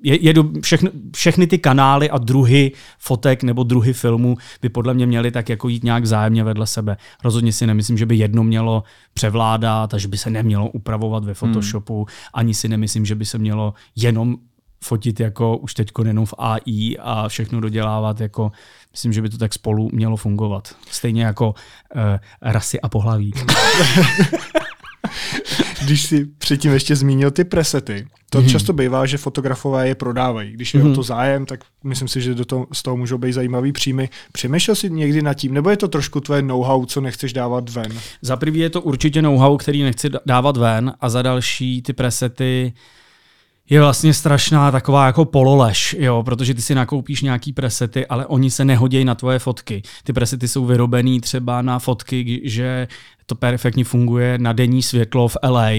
je, je do, všechny, všechny ty kanály a druhy fotek nebo druhy filmů by podle mě měly tak jako jít nějak zájemně vedle sebe. Rozhodně si nemyslím, že by jedno mělo převládat a že by se nemělo upravovat ve Photoshopu. Hmm. Ani si nemyslím, že by se mělo jenom fotit jako už teď jenom v AI a všechno dodělávat jako myslím, že by to tak spolu mělo fungovat. Stejně jako uh, rasy a pohlaví. když si předtím ještě zmínil ty presety, to hmm. často bývá, že fotografové je prodávají. Když je hmm. o mhm. to zájem, tak myslím si, že do toho, z toho můžou být zajímavý příjmy. Přemýšlel jsi někdy nad tím, nebo je to trošku tvoje know-how, co nechceš dávat ven? Za prvý je to určitě know-how, který nechci dávat ven a za další ty presety je vlastně strašná taková jako pololež, jo, protože ty si nakoupíš nějaký presety, ale oni se nehodí na tvoje fotky. Ty presety jsou vyrobený třeba na fotky, že to perfektně funguje na denní světlo v LA,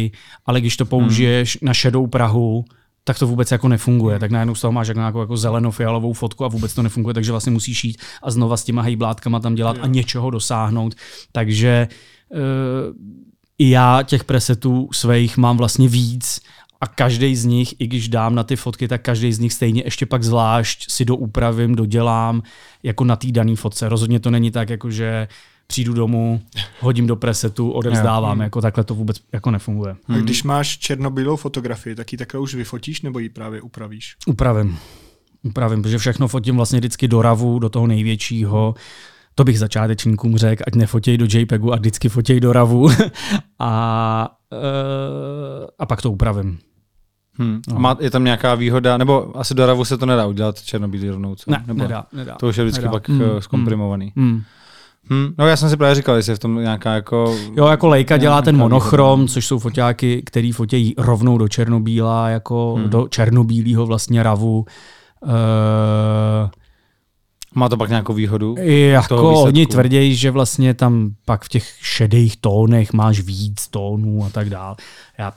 ale když to použiješ hmm. na šedou Prahu, tak to vůbec jako nefunguje. Tak najednou z toho máš jako nějakou jako zelenofialovou fotku a vůbec to nefunguje, takže vlastně musíš jít a znova s těma hejblátkama tam dělat a něčeho dosáhnout. Takže uh, i já těch presetů svých mám vlastně víc a každý z nich, i když dám na ty fotky, tak každý z nich stejně ještě pak zvlášť si doupravím, dodělám jako na té dané fotce. Rozhodně to není tak, jako že přijdu domů, hodím do presetu, odevzdávám, hmm. jako takhle to vůbec jako nefunguje. A když máš černobílou fotografii, tak ji takhle už vyfotíš nebo ji právě upravíš? Upravím. Upravím, protože všechno fotím vlastně vždycky do ravu, do toho největšího. To bych začátečníkům řekl, ať nefotěj do JPEGu a vždycky fotěj do ravu. a, a pak to upravím. Hmm. No. Má, je tam nějaká výhoda, nebo asi do RAVu se to nedá udělat černobílý rovnou, co? Ne, nebo nedá, nedá. To už je vždycky nedá. pak hmm. Eh, zkomprimovaný. Hmm. Hmm. No já jsem si právě říkal, jestli je v tom nějaká jako... Jo, jako Leica dělá ten monochrom, výhoda. což jsou foťáky, který fotějí rovnou do černobíla, jako hmm. do černobílého vlastně ravu. Uh, má to pak nějakou výhodu? Jako oni tvrdí, že vlastně tam pak v těch šedých tónech máš víc tónů a tak dále. Já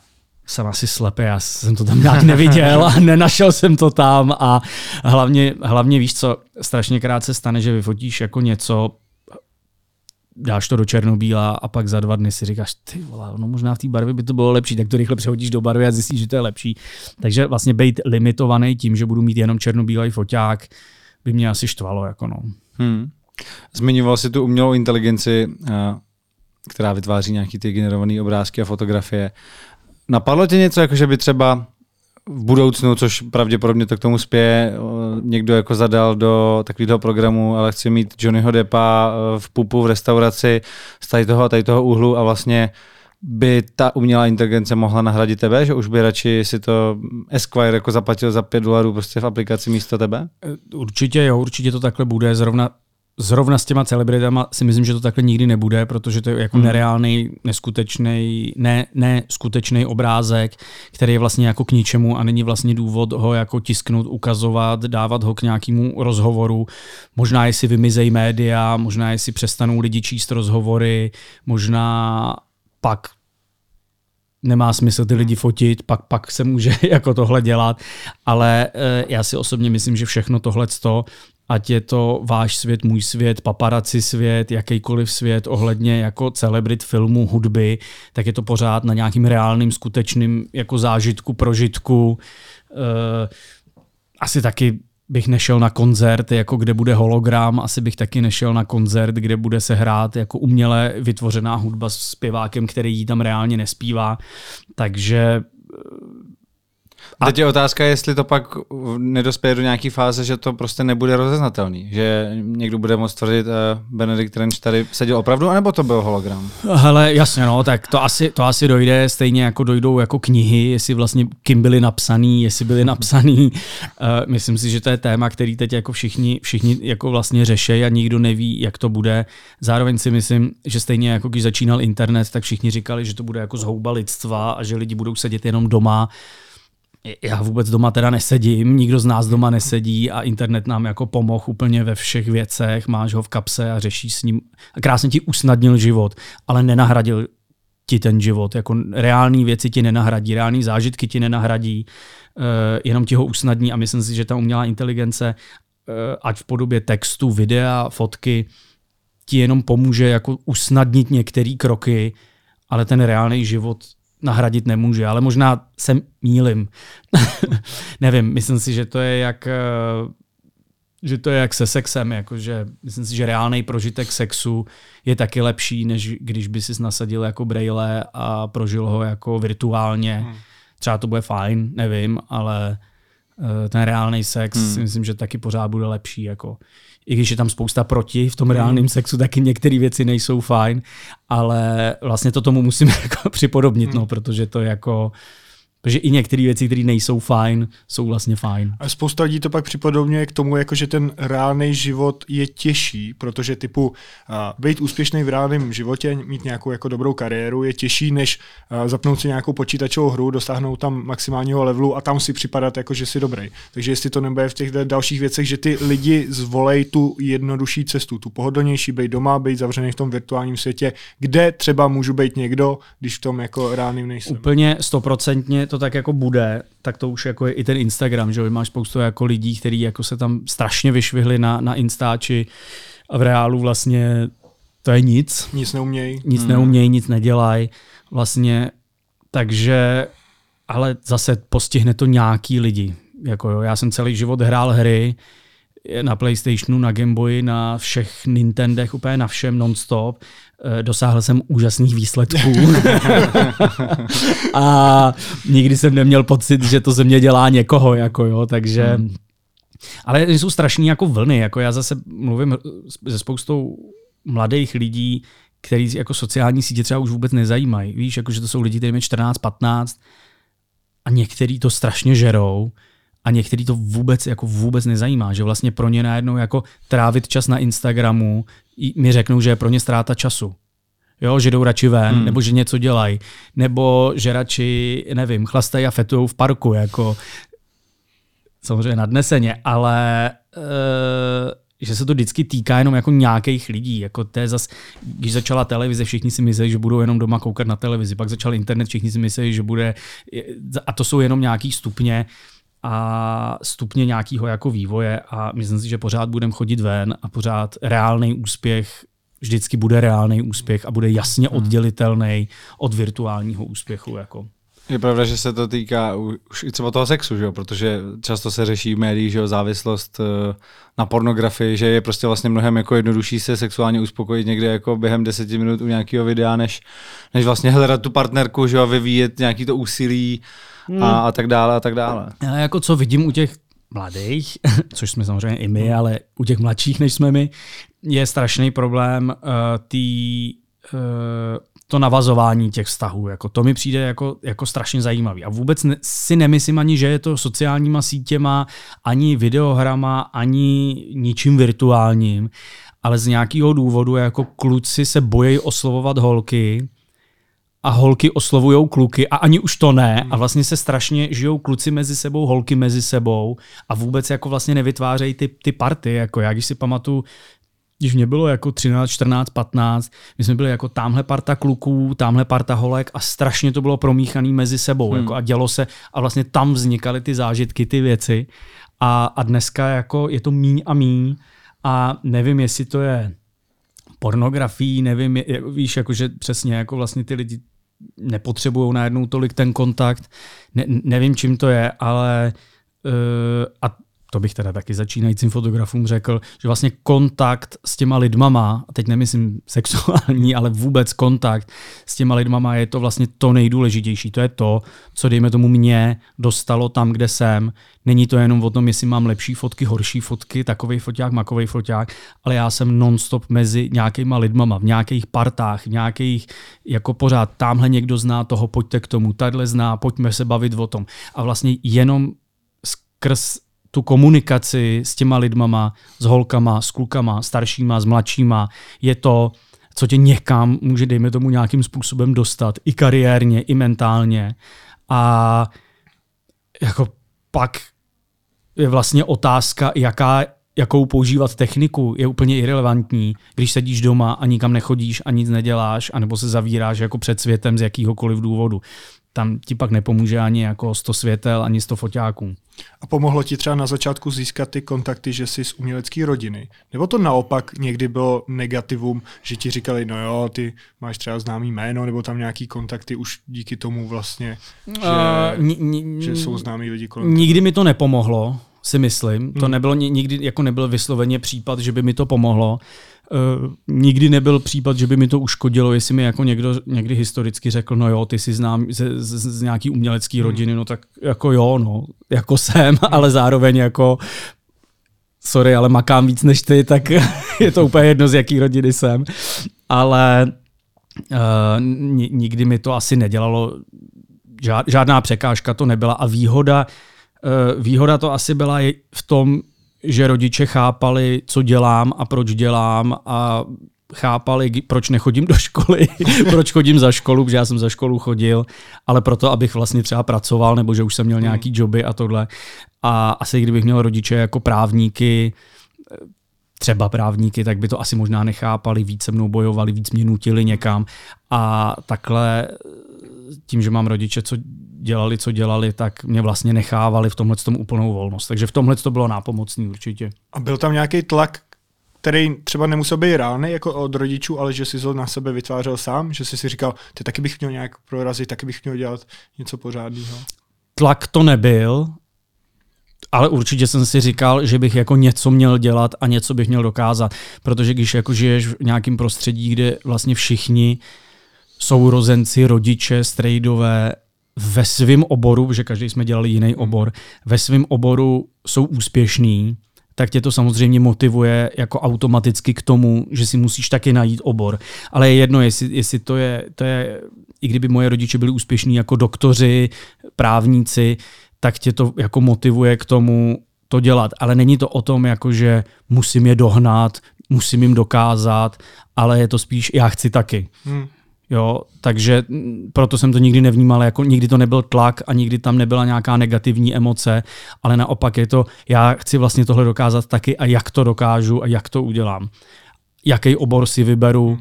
jsem asi slepý, já jsem to tam nějak neviděl a nenašel jsem to tam a hlavně, hlavně víš co, strašně krát se stane, že vyfotíš jako něco, dáš to do černobíla a pak za dva dny si říkáš, ty vole, no možná v té barvě by to bylo lepší, tak to rychle přehodíš do barvy a zjistíš, že to je lepší. Takže vlastně být limitovaný tím, že budu mít jenom černobílý foťák, by mě asi štvalo. Jako no. hmm. Zmiňoval si tu umělou inteligenci, eh, která vytváří nějaký ty generované obrázky a fotografie. Napadlo tě něco, jako že by třeba v budoucnu, což pravděpodobně to k tomu spěje, někdo jako zadal do takového programu, ale chci mít Johnnyho Deppa e, v pupu v restauraci z tady toho a tady toho úhlu a vlastně by ta umělá inteligence mohla nahradit tebe, že už by radši si to Esquire jako zaplatil za 5 dolarů prostě v aplikaci místo tebe? Určitě jo, určitě to takhle bude. Zrovna zrovna s těma celebritama si myslím, že to takhle nikdy nebude, protože to je jako hmm. nereálný, neskutečný, ne, ne skutečný obrázek, který je vlastně jako k ničemu a není vlastně důvod ho jako tisknout, ukazovat, dávat ho k nějakému rozhovoru. Možná jestli vymizejí média, možná jestli přestanou lidi číst rozhovory, možná pak nemá smysl ty lidi fotit, pak, pak se může jako tohle dělat, ale e, já si osobně myslím, že všechno tohle ať je to váš svět, můj svět, paparaci svět, jakýkoliv svět ohledně jako celebrit filmu, hudby, tak je to pořád na nějakým reálným, skutečným jako zážitku, prožitku. E, asi taky bych nešel na koncert, jako kde bude hologram, asi bych taky nešel na koncert, kde bude se hrát jako uměle vytvořená hudba s zpěvákem, který ji tam reálně nespívá. Takže a teď je otázka, jestli to pak nedospěje do nějaké fáze, že to prostě nebude rozeznatelný. Že někdo bude moct tvrdit, uh, Benedikt Renč tady seděl opravdu, anebo to byl hologram? Hele, jasně, no, tak to asi, to asi dojde, stejně jako dojdou jako knihy, jestli vlastně kým byly napsaný, jestli byly napsaný. Uh, myslím si, že to je téma, který teď jako všichni, všichni jako vlastně řeší a nikdo neví, jak to bude. Zároveň si myslím, že stejně jako když začínal internet, tak všichni říkali, že to bude jako zhouba lidstva a že lidi budou sedět jenom doma já vůbec doma teda nesedím, nikdo z nás doma nesedí a internet nám jako pomohl úplně ve všech věcech, máš ho v kapse a řešíš s ním. A krásně ti usnadnil život, ale nenahradil ti ten život. Jako reální věci ti nenahradí, reální zážitky ti nenahradí, uh, jenom ti ho usnadní a myslím si, že ta umělá inteligence, uh, ať v podobě textu, videa, fotky, ti jenom pomůže jako usnadnit některé kroky, ale ten reálný život nahradit nemůže, ale možná se mílim. Nevím, myslím si, že to je jak eh, že to je jak se sexem, jakože myslím si, že reálný prožitek sexu je taky lepší, než když by si nasadil jako braille a prožil ho jako virtuálně. Hmm. Třeba to bude fajn, nevím, ale ten reálný sex hmm. si myslím, že taky pořád bude lepší. Jako. I když je tam spousta proti v tom reálném hmm. sexu, taky některé věci nejsou fajn, ale vlastně to tomu musíme jako připodobnit, no, hmm. no, protože to je jako Protože i některé věci, které nejsou fajn, jsou vlastně fajn. A spousta lidí to pak připodobňuje k tomu, jako že ten reálný život je těžší, protože typu uh, být úspěšný v reálném životě, mít nějakou jako dobrou kariéru, je těžší, než uh, zapnout si nějakou počítačovou hru, dosáhnout tam maximálního levelu a tam si připadat jako, že jsi dobrý. Takže jestli to nebude v těch dalších věcech, že ty lidi zvolej tu jednodušší cestu, tu pohodlnější, být doma, být zavřený v tom virtuálním světě, kde třeba můžu být někdo, když v tom jako reálným nejsem. Úplně stoprocentně to tak jako bude, tak to už jako je i ten Instagram, že máš spoustu jako lidí, kteří jako se tam strašně vyšvihli na, na Instači a v reálu vlastně to je nic. Nic neumějí. Nic hmm. neumějí, nic nedělají. Vlastně, takže, ale zase postihne to nějaký lidi. Jako jo, já jsem celý život hrál hry, na PlayStationu, na Gameboyi, na všech Nintendech, úplně na všem nonstop. Eh, dosáhl jsem úžasných výsledků. a nikdy jsem neměl pocit, že to ze mě dělá někoho, jako jo, takže... Hmm. Ale jsou strašní jako vlny, jako já zase mluvím se spoustou mladých lidí, který jako sociální sítě třeba už vůbec nezajímají. Víš, jako že to jsou lidi, kteří mají 14, 15 a některý to strašně žerou a některý to vůbec jako vůbec nezajímá, že vlastně pro ně najednou jako trávit čas na Instagramu mi řeknou, že je pro ně ztráta času. Jo, že jdou radši ven, hmm. nebo že něco dělají, nebo že radši, nevím, chlastají a fetujou v parku, jako samozřejmě nadneseně, ale uh, že se to vždycky týká jenom jako nějakých lidí. Jako to je zas, když začala televize, všichni si mysleli, že budou jenom doma koukat na televizi, pak začal internet, všichni si mysleli, že bude, a to jsou jenom nějaký stupně, a stupně nějakého jako vývoje a myslím si, že pořád budeme chodit ven a pořád reálný úspěch vždycky bude reálný úspěch a bude jasně hmm. oddělitelný od virtuálního úspěchu. Jako. Je pravda, že se to týká už i třeba toho sexu, že jo? protože často se řeší v médiích, že jo, závislost eh, na pornografii, že je prostě vlastně mnohem jako jednodušší se sexuálně uspokojit někde jako během deseti minut u nějakého videa, než, než vlastně hledat tu partnerku, že jo, vyvíjet nějaký to úsilí hmm. a, a tak dále a tak dále. Já jako co vidím u těch mladých, což jsme samozřejmě i my, ale u těch mladších, než jsme my, je strašný problém uh, tý, uh, to navazování těch vztahů. Jako to mi přijde jako, jako strašně zajímavý. A vůbec ne, si nemyslím ani, že je to sociálníma sítěma, ani videohrama, ani ničím virtuálním, ale z nějakého důvodu jako kluci se bojí oslovovat holky, a holky oslovují kluky a ani už to ne. A vlastně se strašně žijou kluci mezi sebou, holky mezi sebou a vůbec jako vlastně nevytvářejí ty, ty party, jako já když si pamatuju, když mě bylo jako 13, 14, 15, my jsme byli jako tamhle parta kluků, tamhle parta holek a strašně to bylo promíchaný mezi sebou hmm. jako a dělo se a vlastně tam vznikaly ty zážitky, ty věci. A, a dneska jako je to míň a míň a nevím, jestli to je pornografií, nevím, je, víš, jakože přesně jako vlastně ty lidi nepotřebují najednou tolik ten kontakt, ne, nevím, čím to je, ale uh, a to bych teda taky začínajícím fotografům řekl, že vlastně kontakt s těma lidmama, a teď nemyslím sexuální, ale vůbec kontakt s těma lidmama je to vlastně to nejdůležitější. To je to, co dejme tomu mě dostalo tam, kde jsem. Není to jenom o tom, jestli mám lepší fotky, horší fotky, takový foťák, makový foťák, ale já jsem nonstop mezi nějakýma lidmama, v nějakých partách, v nějakých, jako pořád, tamhle někdo zná toho, pojďte k tomu, tadyhle zná, pojďme se bavit o tom. A vlastně jenom skrz tu komunikaci s těma lidmama, s holkama, s klukama, staršíma, s mladšíma, je to, co tě někam může, dejme tomu, nějakým způsobem dostat, i kariérně, i mentálně. A jako pak je vlastně otázka, jaká, jakou používat techniku, je úplně irrelevantní, když sedíš doma a nikam nechodíš a nic neděláš, anebo se zavíráš jako před světem z jakýhokoliv důvodu tam ti pak nepomůže ani jako 100 světel, ani 100 foťáků. A pomohlo ti třeba na začátku získat ty kontakty, že jsi z umělecké rodiny? Nebo to naopak někdy bylo negativum, že ti říkali, no jo, ty máš třeba známý jméno, nebo tam nějaký kontakty už díky tomu vlastně, že, uh, n- n- že jsou známí lidi kolem Nikdy mi to nepomohlo, si myslím. To hmm. nebylo nikdy, jako nebyl vysloveně případ, že by mi to pomohlo. Uh, nikdy nebyl případ, že by mi to uškodilo, jestli mi jako někdo někdy historicky řekl, no jo, ty jsi znám z, z, z nějaký umělecký hmm. rodiny, no tak jako jo, no, jako jsem, ale zároveň jako sorry, ale makám víc než ty, tak je to úplně jedno, z jaký rodiny jsem. Ale uh, nikdy mi to asi nedělalo, žádná překážka to nebyla a výhoda, uh, výhoda to asi byla v tom, že rodiče chápali, co dělám a proč dělám a chápali, proč nechodím do školy, proč chodím za školu, protože já jsem za školu chodil, ale proto, abych vlastně třeba pracoval, nebo že už jsem měl hmm. nějaký joby a tohle. A asi kdybych měl rodiče jako právníky, třeba právníky, tak by to asi možná nechápali, víc se mnou bojovali, víc mě nutili někam. A takhle tím, že mám rodiče, co dělali, co dělali, tak mě vlastně nechávali v tomhle tom úplnou volnost. Takže v tomhle to bylo nápomocný určitě. A byl tam nějaký tlak, který třeba nemusel být reálný jako od rodičů, ale že si to na sebe vytvářel sám, že jsi si říkal, ty taky bych měl nějak prorazit, taky bych měl dělat něco pořádného. Tlak to nebyl, ale určitě jsem si říkal, že bych jako něco měl dělat a něco bych měl dokázat, protože když jako žiješ v nějakém prostředí, kde vlastně všichni sourozenci, rodiče, strejdové ve svém oboru, že každý jsme dělali jiný obor, ve svém oboru jsou úspěšní, tak tě to samozřejmě motivuje jako automaticky k tomu, že si musíš taky najít obor. Ale je jedno, jestli, jestli to, je, to je, i kdyby moje rodiče byli úspěšní jako doktoři, právníci, tak tě to jako motivuje k tomu to dělat. Ale není to o tom, jako že musím je dohnat, musím jim dokázat, ale je to spíš já chci taky. Hmm. Jo, takže proto jsem to nikdy nevnímal, jako nikdy to nebyl tlak a nikdy tam nebyla nějaká negativní emoce, ale naopak je to, já chci vlastně tohle dokázat taky a jak to dokážu a jak to udělám. Jaký obor si vyberu,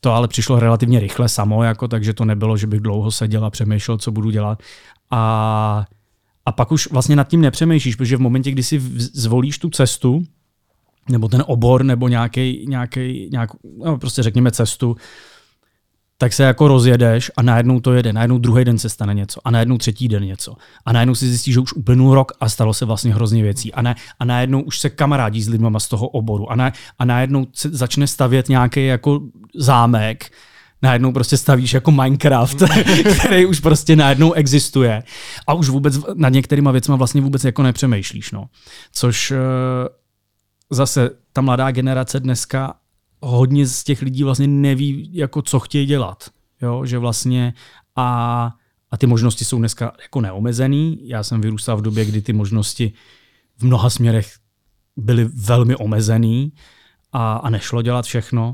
to ale přišlo relativně rychle samo, jako, takže to nebylo, že bych dlouho seděl a přemýšlel, co budu dělat. A, a pak už vlastně nad tím nepřemýšlíš, protože v momentě, kdy si zvolíš tu cestu, nebo ten obor, nebo nějaký, nějaký, nějak, no prostě řekněme cestu, tak se jako rozjedeš a najednou to jede, najednou druhý den se stane něco a najednou třetí den něco. A najednou si zjistíš, že už uplynul rok a stalo se vlastně hrozně věcí. A, ne, a najednou už se kamarádí s lidmi z toho oboru. A, ne, a najednou se začne stavět nějaký jako zámek, najednou prostě stavíš jako Minecraft, který už prostě najednou existuje. A už vůbec nad některýma věcma vlastně vůbec jako nepřemýšlíš, no. Což uh, zase ta mladá generace dneska hodně z těch lidí vlastně neví, jako co chtějí dělat. Jo? Že vlastně a, a ty možnosti jsou dneska jako neomezený. Já jsem vyrůstal v době, kdy ty možnosti v mnoha směrech byly velmi omezený a, a nešlo dělat všechno.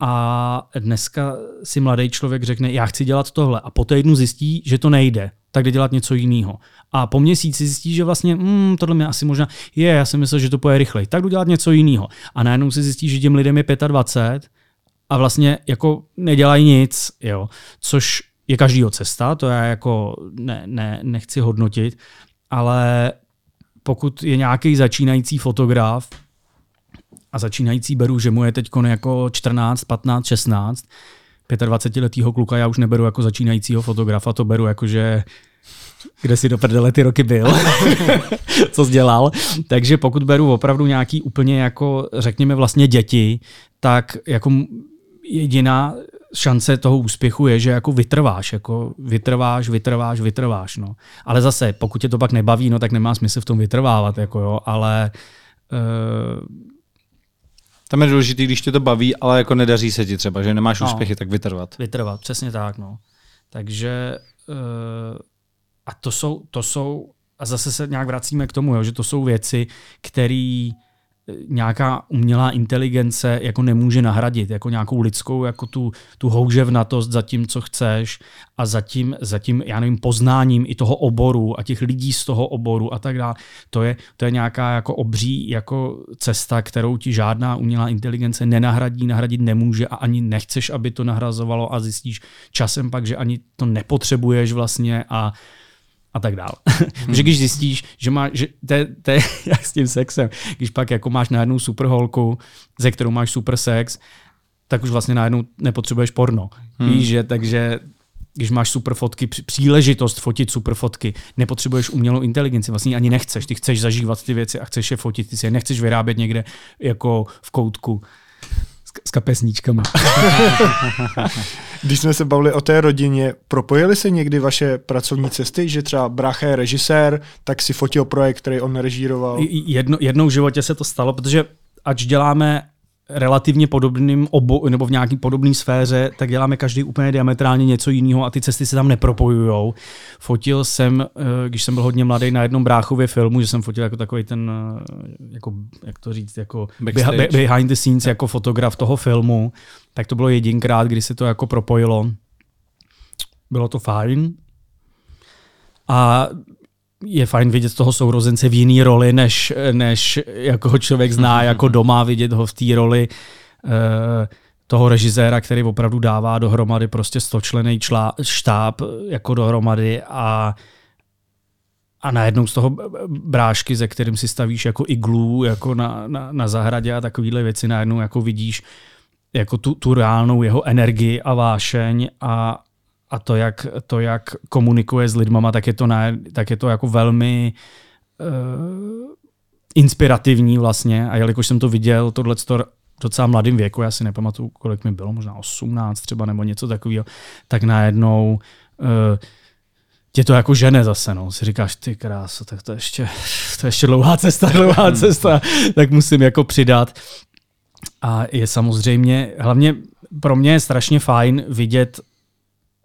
A dneska si mladý člověk řekne, já chci dělat tohle a po týdnu zjistí, že to nejde, tak jde dělat něco jiného. A po měsíci zjistí, že vlastně hmm, tohle mě asi možná je, já si myslel, že to půjde rychleji, tak jdu dělat něco jiného. A najednou si zjistí, že těm lidem je 25 a vlastně jako nedělají nic, jo. což je každýho cesta, to já jako ne, ne, nechci hodnotit, ale pokud je nějaký začínající fotograf, a začínající beru, že mu je teď jako 14, 15, 16, 25-letýho kluka já už neberu jako začínajícího fotografa, to beru jako, že kde si do prdele ty roky byl, co jsi dělal. Takže pokud beru opravdu nějaký úplně jako, řekněme vlastně děti, tak jako jediná šance toho úspěchu je, že jako vytrváš, jako vytrváš, vytrváš, vytrváš, no. Ale zase, pokud tě to pak nebaví, no tak nemá smysl v tom vytrvávat, jako jo, ale uh, tam je důležité, když tě to baví, ale jako nedaří se ti třeba, že nemáš no, úspěchy, tak vytrvat. Vytrvat, přesně tak, no. Takže uh, a to jsou, to jsou, a zase se nějak vracíme k tomu, jo, že to jsou věci, které nějaká umělá inteligence jako nemůže nahradit, jako nějakou lidskou, jako tu, tu houževnatost za tím, co chceš a za tím, za tím, já nevím, poznáním i toho oboru a těch lidí z toho oboru a tak dále. To je, to je nějaká jako obří jako cesta, kterou ti žádná umělá inteligence nenahradí, nahradit nemůže a ani nechceš, aby to nahrazovalo a zjistíš časem pak, že ani to nepotřebuješ vlastně a a tak dál. Hmm. že když zjistíš, že máš, že to je jak s tím sexem, když pak jako máš najednou super holku, ze kterou máš super sex, tak už vlastně najednou nepotřebuješ porno. Hmm. Víš, že takže když máš super fotky, příležitost fotit super fotky, nepotřebuješ umělou inteligenci, vlastně ani nechceš, ty chceš zažívat ty věci a chceš je fotit, ty si je nechceš vyrábět někde jako v koutku s kapesníčkama. Když jsme se bavili o té rodině, propojily se někdy vaše pracovní cesty, že třeba brácha je režisér, tak si fotil projekt, který on režíroval? Jedno, jednou v životě se to stalo, protože ač děláme relativně podobným obo, nebo v nějaký podobné sféře, tak děláme každý úplně diametrálně něco jiného a ty cesty se tam nepropojujou. Fotil jsem, eh, když jsem byl hodně mladý na jednom bráchově filmu, že jsem fotil jako takový ten, eh, jako, jak to říct, jako Backstage. behind the scenes, jako fotograf toho filmu, tak to bylo jedinkrát, kdy se to jako propojilo. Bylo to fajn. A je fajn vidět toho sourozence v jiný roli, než, než jako ho člověk zná mhm. jako doma, vidět ho v té roli uh, toho režiséra, který opravdu dává dohromady prostě stočlený člá, štáb jako dohromady a a najednou z toho brášky, ze kterým si stavíš jako iglu jako na, na, na zahradě a takovéhle věci, najednou jako vidíš jako tu, tu reálnou jeho energii a vášeň a, a to jak, to, jak komunikuje s lidmama, tak je to, ne, tak je to jako velmi uh, inspirativní vlastně a jelikož jsem to viděl, tohle docela mladým věku, já si nepamatuju, kolik mi bylo, možná 18 třeba nebo něco takového, tak najednou uh, tě to jako žene zase, no. Si říkáš, ty kráso, tak to ještě, to ještě dlouhá cesta, dlouhá cesta, tak musím jako přidat. A je samozřejmě, hlavně pro mě je strašně fajn vidět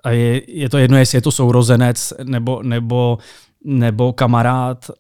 a je, je to jedno, jestli je to sourozenec nebo, nebo, nebo kamarád,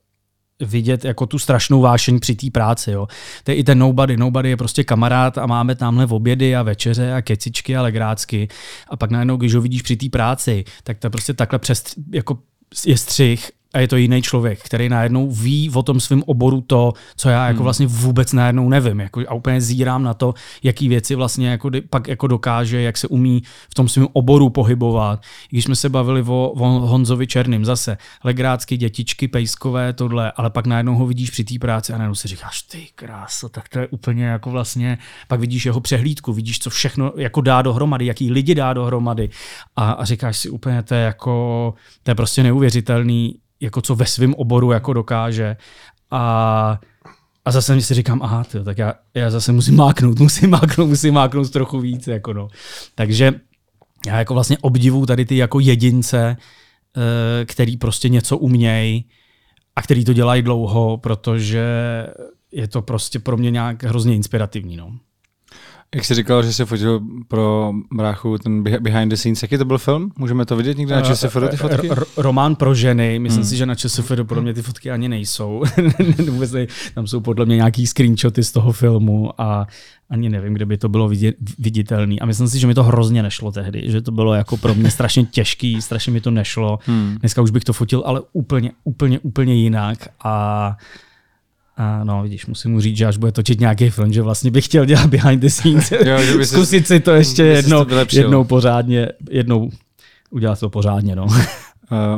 vidět jako tu strašnou vášeň při té práci. Jo. To je i ten nobody. Nobody je prostě kamarád a máme tamhle v obědy a večeře a kecičky a legrácky. A pak najednou, když ho vidíš při té práci, tak to prostě takhle přes, jako je střih a je to jiný člověk, který najednou ví o tom svém oboru to, co já jako hmm. vlastně vůbec najednou nevím. Jako, a úplně zírám na to, jaký věci vlastně jako, pak jako dokáže, jak se umí v tom svém oboru pohybovat. Když jsme se bavili o, o Honzovi Černým zase, legrácky, dětičky, pejskové, tohle, ale pak najednou ho vidíš při té práci a najednou si říkáš, ty krása, tak to je úplně jako vlastně, pak vidíš jeho přehlídku, vidíš, co všechno jako dá dohromady, jaký lidi dá dohromady a, a říkáš si úplně, to je jako, to je prostě neuvěřitelný, jako co ve svém oboru jako dokáže. A, a zase si říkám, aha, tyjo, tak já, já zase musím máknout, musím máknout, musím máknout trochu víc. Jako no. Takže já jako vlastně obdivu tady ty jako jedince, eh, který prostě něco umějí a který to dělají dlouho, protože je to prostě pro mě nějak hrozně inspirativní. No. Jak jsi říkal, že jsi fotil pro bráchu ten behind the scenes, jaký to byl film? Můžeme to vidět někde na ČSFD ty fotky? R- román pro ženy, myslím hmm. si, že na ČSFD podle mě ty fotky ani nejsou. Vůbec ne, tam jsou podle mě nějaký screenshoty z toho filmu a ani nevím, kde by to bylo viditelné. A myslím si, že mi to hrozně nešlo tehdy, že to bylo jako pro mě strašně těžký, strašně mi to nešlo. Hmm. Dneska už bych to fotil, ale úplně, úplně, úplně jinak a a no, vidíš, musím mu říct, že až bude točit nějaký film, že vlastně bych chtěl dělat behind the scenes. jo, že Zkusit si to ještě jednou, jednou pořádně, jednou udělat to pořádně, no. Uh,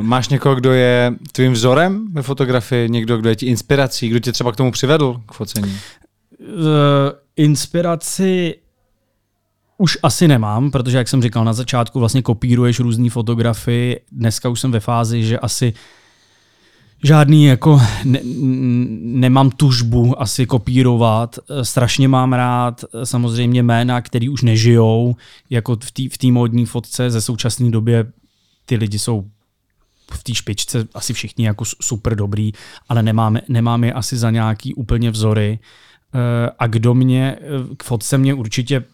máš někoho, kdo je tvým vzorem ve fotografii, někdo, kdo je ti inspirací, kdo tě třeba k tomu přivedl k focení? Uh, inspiraci už asi nemám, protože jak jsem říkal na začátku, vlastně kopíruješ různé fotografii. Dneska už jsem ve fázi, že asi uh, žádný jako ne, nemám tužbu asi kopírovat. Strašně mám rád samozřejmě jména, který už nežijou, jako v té v módní fotce ze současné době ty lidi jsou v té špičce asi všichni jako super dobrý, ale nemáme, nemáme asi za nějaký úplně vzory. Eh, a kdo mě, k fotce mě určitě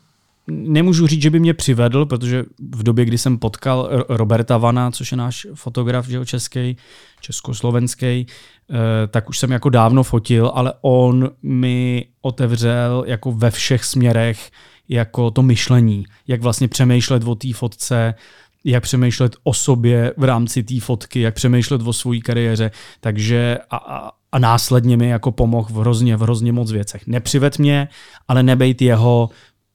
nemůžu říct, že by mě přivedl, protože v době, kdy jsem potkal Roberta Vana, což je náš fotograf že český, československý, eh, tak už jsem jako dávno fotil, ale on mi otevřel jako ve všech směrech jako to myšlení, jak vlastně přemýšlet o té fotce, jak přemýšlet o sobě v rámci té fotky, jak přemýšlet o své kariéře, takže a, a, a následně mi jako pomohl v hrozně, v hrozně moc věcech. Nepřived mě, ale nebejt jeho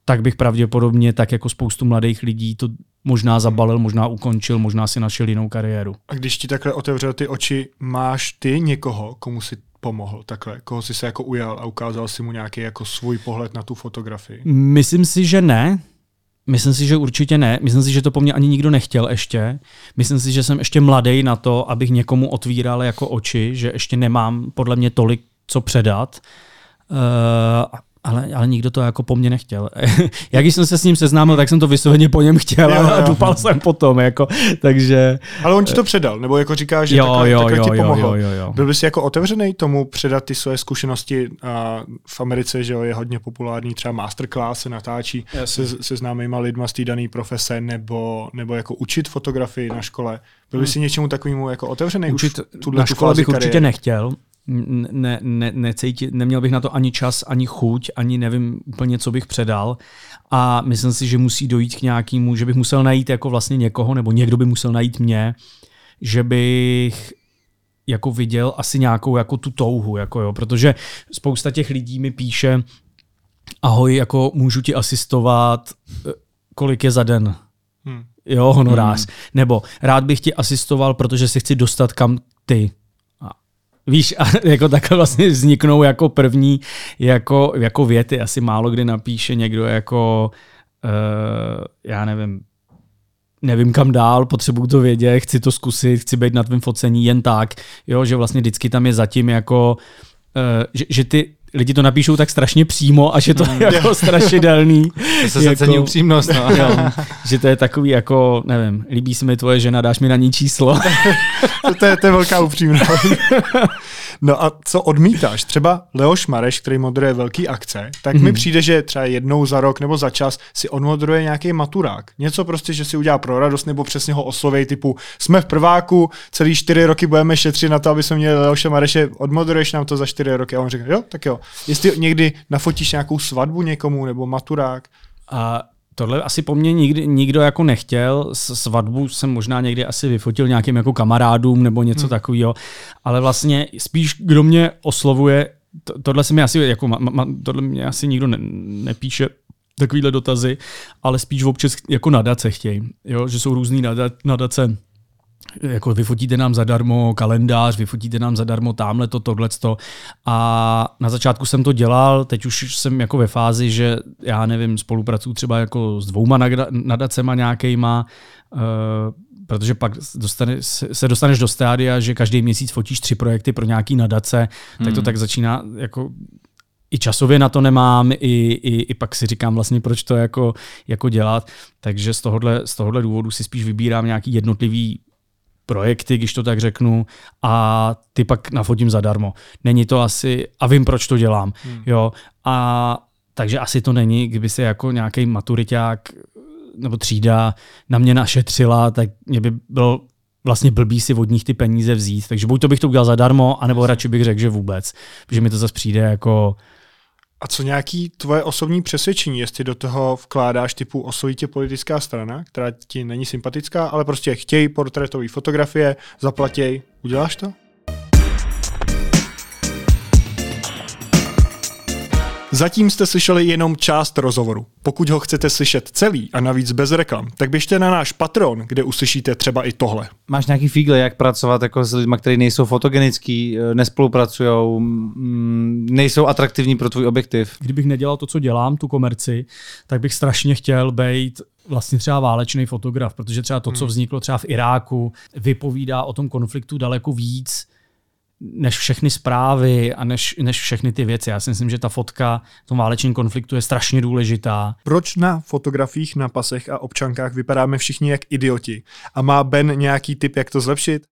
tak bych pravděpodobně, tak jako spoustu mladých lidí, to možná zabalil, možná ukončil, možná si našel jinou kariéru. A když ti takhle otevřel ty oči, máš ty někoho, komu si pomohl takhle? Koho jsi se jako ujal a ukázal si mu nějaký jako svůj pohled na tu fotografii? Myslím si, že ne. Myslím si, že určitě ne. Myslím si, že to po mně ani nikdo nechtěl ještě. Myslím si, že jsem ještě mladý na to, abych někomu otvíral jako oči, že ještě nemám podle mě tolik co předat. Uh, ale, ale nikdo to jako po mně nechtěl. Jak když jsem se s ním seznámil, tak jsem to vysloveně po něm chtěl jo, a dupal jsem potom, jako, takže... Ale on ti to předal, nebo jako říká, že jo, takhle, jo, takhle jo, ti pomohl. Jo, jo, jo. Byl bys jako otevřený tomu předat ty své zkušenosti a v Americe, že jo, je hodně populární třeba masterclass se natáčí se, se známýma lidma z té dané profese, nebo, nebo jako učit fotografii na škole. Byl bys hmm. si něčemu takovému jako otevřený učit, už na škole bych kariéry? určitě nechtěl, ne, ne, necítit, neměl bych na to ani čas, ani chuť, ani nevím úplně, co bych předal. A myslím si, že musí dojít k nějakému, že bych musel najít jako vlastně někoho, nebo někdo by musel najít mě, že bych jako viděl asi nějakou jako tu touhu, jako jo, protože spousta těch lidí mi píše, ahoj, jako můžu ti asistovat, eh, kolik je za den. Hmm. Jo, honorář. Hmm. Nebo rád bych ti asistoval, protože se chci dostat kam ty. Víš, a jako takhle vlastně vzniknou jako první jako, jako věty. Asi málo kdy napíše někdo jako, uh, já nevím, nevím kam dál, potřebuju to vědět, chci to zkusit, chci být na tvém focení jen tak, jo, že vlastně vždycky tam je zatím jako, uh, že, že ty lidi to napíšou tak strašně přímo a že to je mm. jako strašidelný. To se jako, cení upřímnost. No. jo, že to je takový jako, nevím, líbí se mi tvoje žena, dáš mi na ní číslo. to, to, je, to je velká upřímnost. No a co odmítáš? Třeba Leoš Mareš, který moderuje velký akce, tak mm-hmm. mi mhm. přijde, že třeba jednou za rok nebo za čas si odmoderuje nějaký maturák. Něco prostě, že si udělá pro radost nebo přesně ho osloví typu jsme v prváku, celý čtyři roky budeme šetřit na to, aby jsme měli Leoše Mareše, odmoderuješ nám to za čtyři roky. A on říká, jo, tak jo. Jestli někdy nafotíš nějakou svatbu někomu nebo maturák. A Tohle asi po mně nikdy, nikdo jako nechtěl. Svatbu jsem možná někdy asi vyfotil nějakým jako kamarádům nebo něco hmm. takového. Ale vlastně spíš, kdo mě oslovuje, to, tohle se mi asi, jako, ma, ma, tohle mě asi nikdo ne, nepíše, takovýhle dotazy, ale spíš občas jako nadace chtějí, jo? že jsou různý nadace jako vyfotíte nám zadarmo kalendář, vyfotíte nám zadarmo tamhle to, tohle to. A na začátku jsem to dělal, teď už jsem jako ve fázi, že já nevím, spolupracuju třeba jako s dvouma nadacema nějakýma, uh, protože pak dostane, se dostaneš do stádia, že každý měsíc fotíš tři projekty pro nějaký nadace, hmm. tak to hmm. tak začíná jako i časově na to nemám, i, i, i pak si říkám vlastně, proč to jako, jako dělat. Takže z tohohle, z tohohle důvodu si spíš vybírám nějaký jednotlivý projekty, když to tak řeknu, a ty pak nafotím zadarmo. Není to asi, a vím, proč to dělám. Hmm. Jo, a takže asi to není, kdyby se jako nějaký maturiták nebo třída na mě našetřila, tak mě by bylo vlastně blbý si od nich ty peníze vzít. Takže buď to bych to udělal zadarmo, anebo radši bych řekl, že vůbec. Protože mi to zase přijde jako a co nějaký tvoje osobní přesvědčení, jestli do toho vkládáš typu osloví tě politická strana, která ti není sympatická, ale prostě chtějí portrétové fotografie, zaplatěj, uděláš to? Zatím jste slyšeli jenom část rozhovoru. Pokud ho chcete slyšet celý a navíc bez reklam, tak běžte na náš Patron, kde uslyšíte třeba i tohle. Máš nějaký fígle, jak pracovat jako s lidmi, kteří nejsou fotogenický, eh, nespolupracují, nejsou atraktivní pro tvůj objektiv? Kdybych nedělal to, co dělám, tu komerci, tak bych strašně chtěl být vlastně třeba válečný fotograf, protože třeba to, co hmm. vzniklo třeba v Iráku, vypovídá o tom konfliktu daleko víc, než všechny zprávy a než, než všechny ty věci. Já si myslím, že ta fotka v tom válečném konfliktu je strašně důležitá. Proč na fotografiích na pasech a občankách vypadáme všichni jak idioti? A má Ben nějaký tip, jak to zlepšit?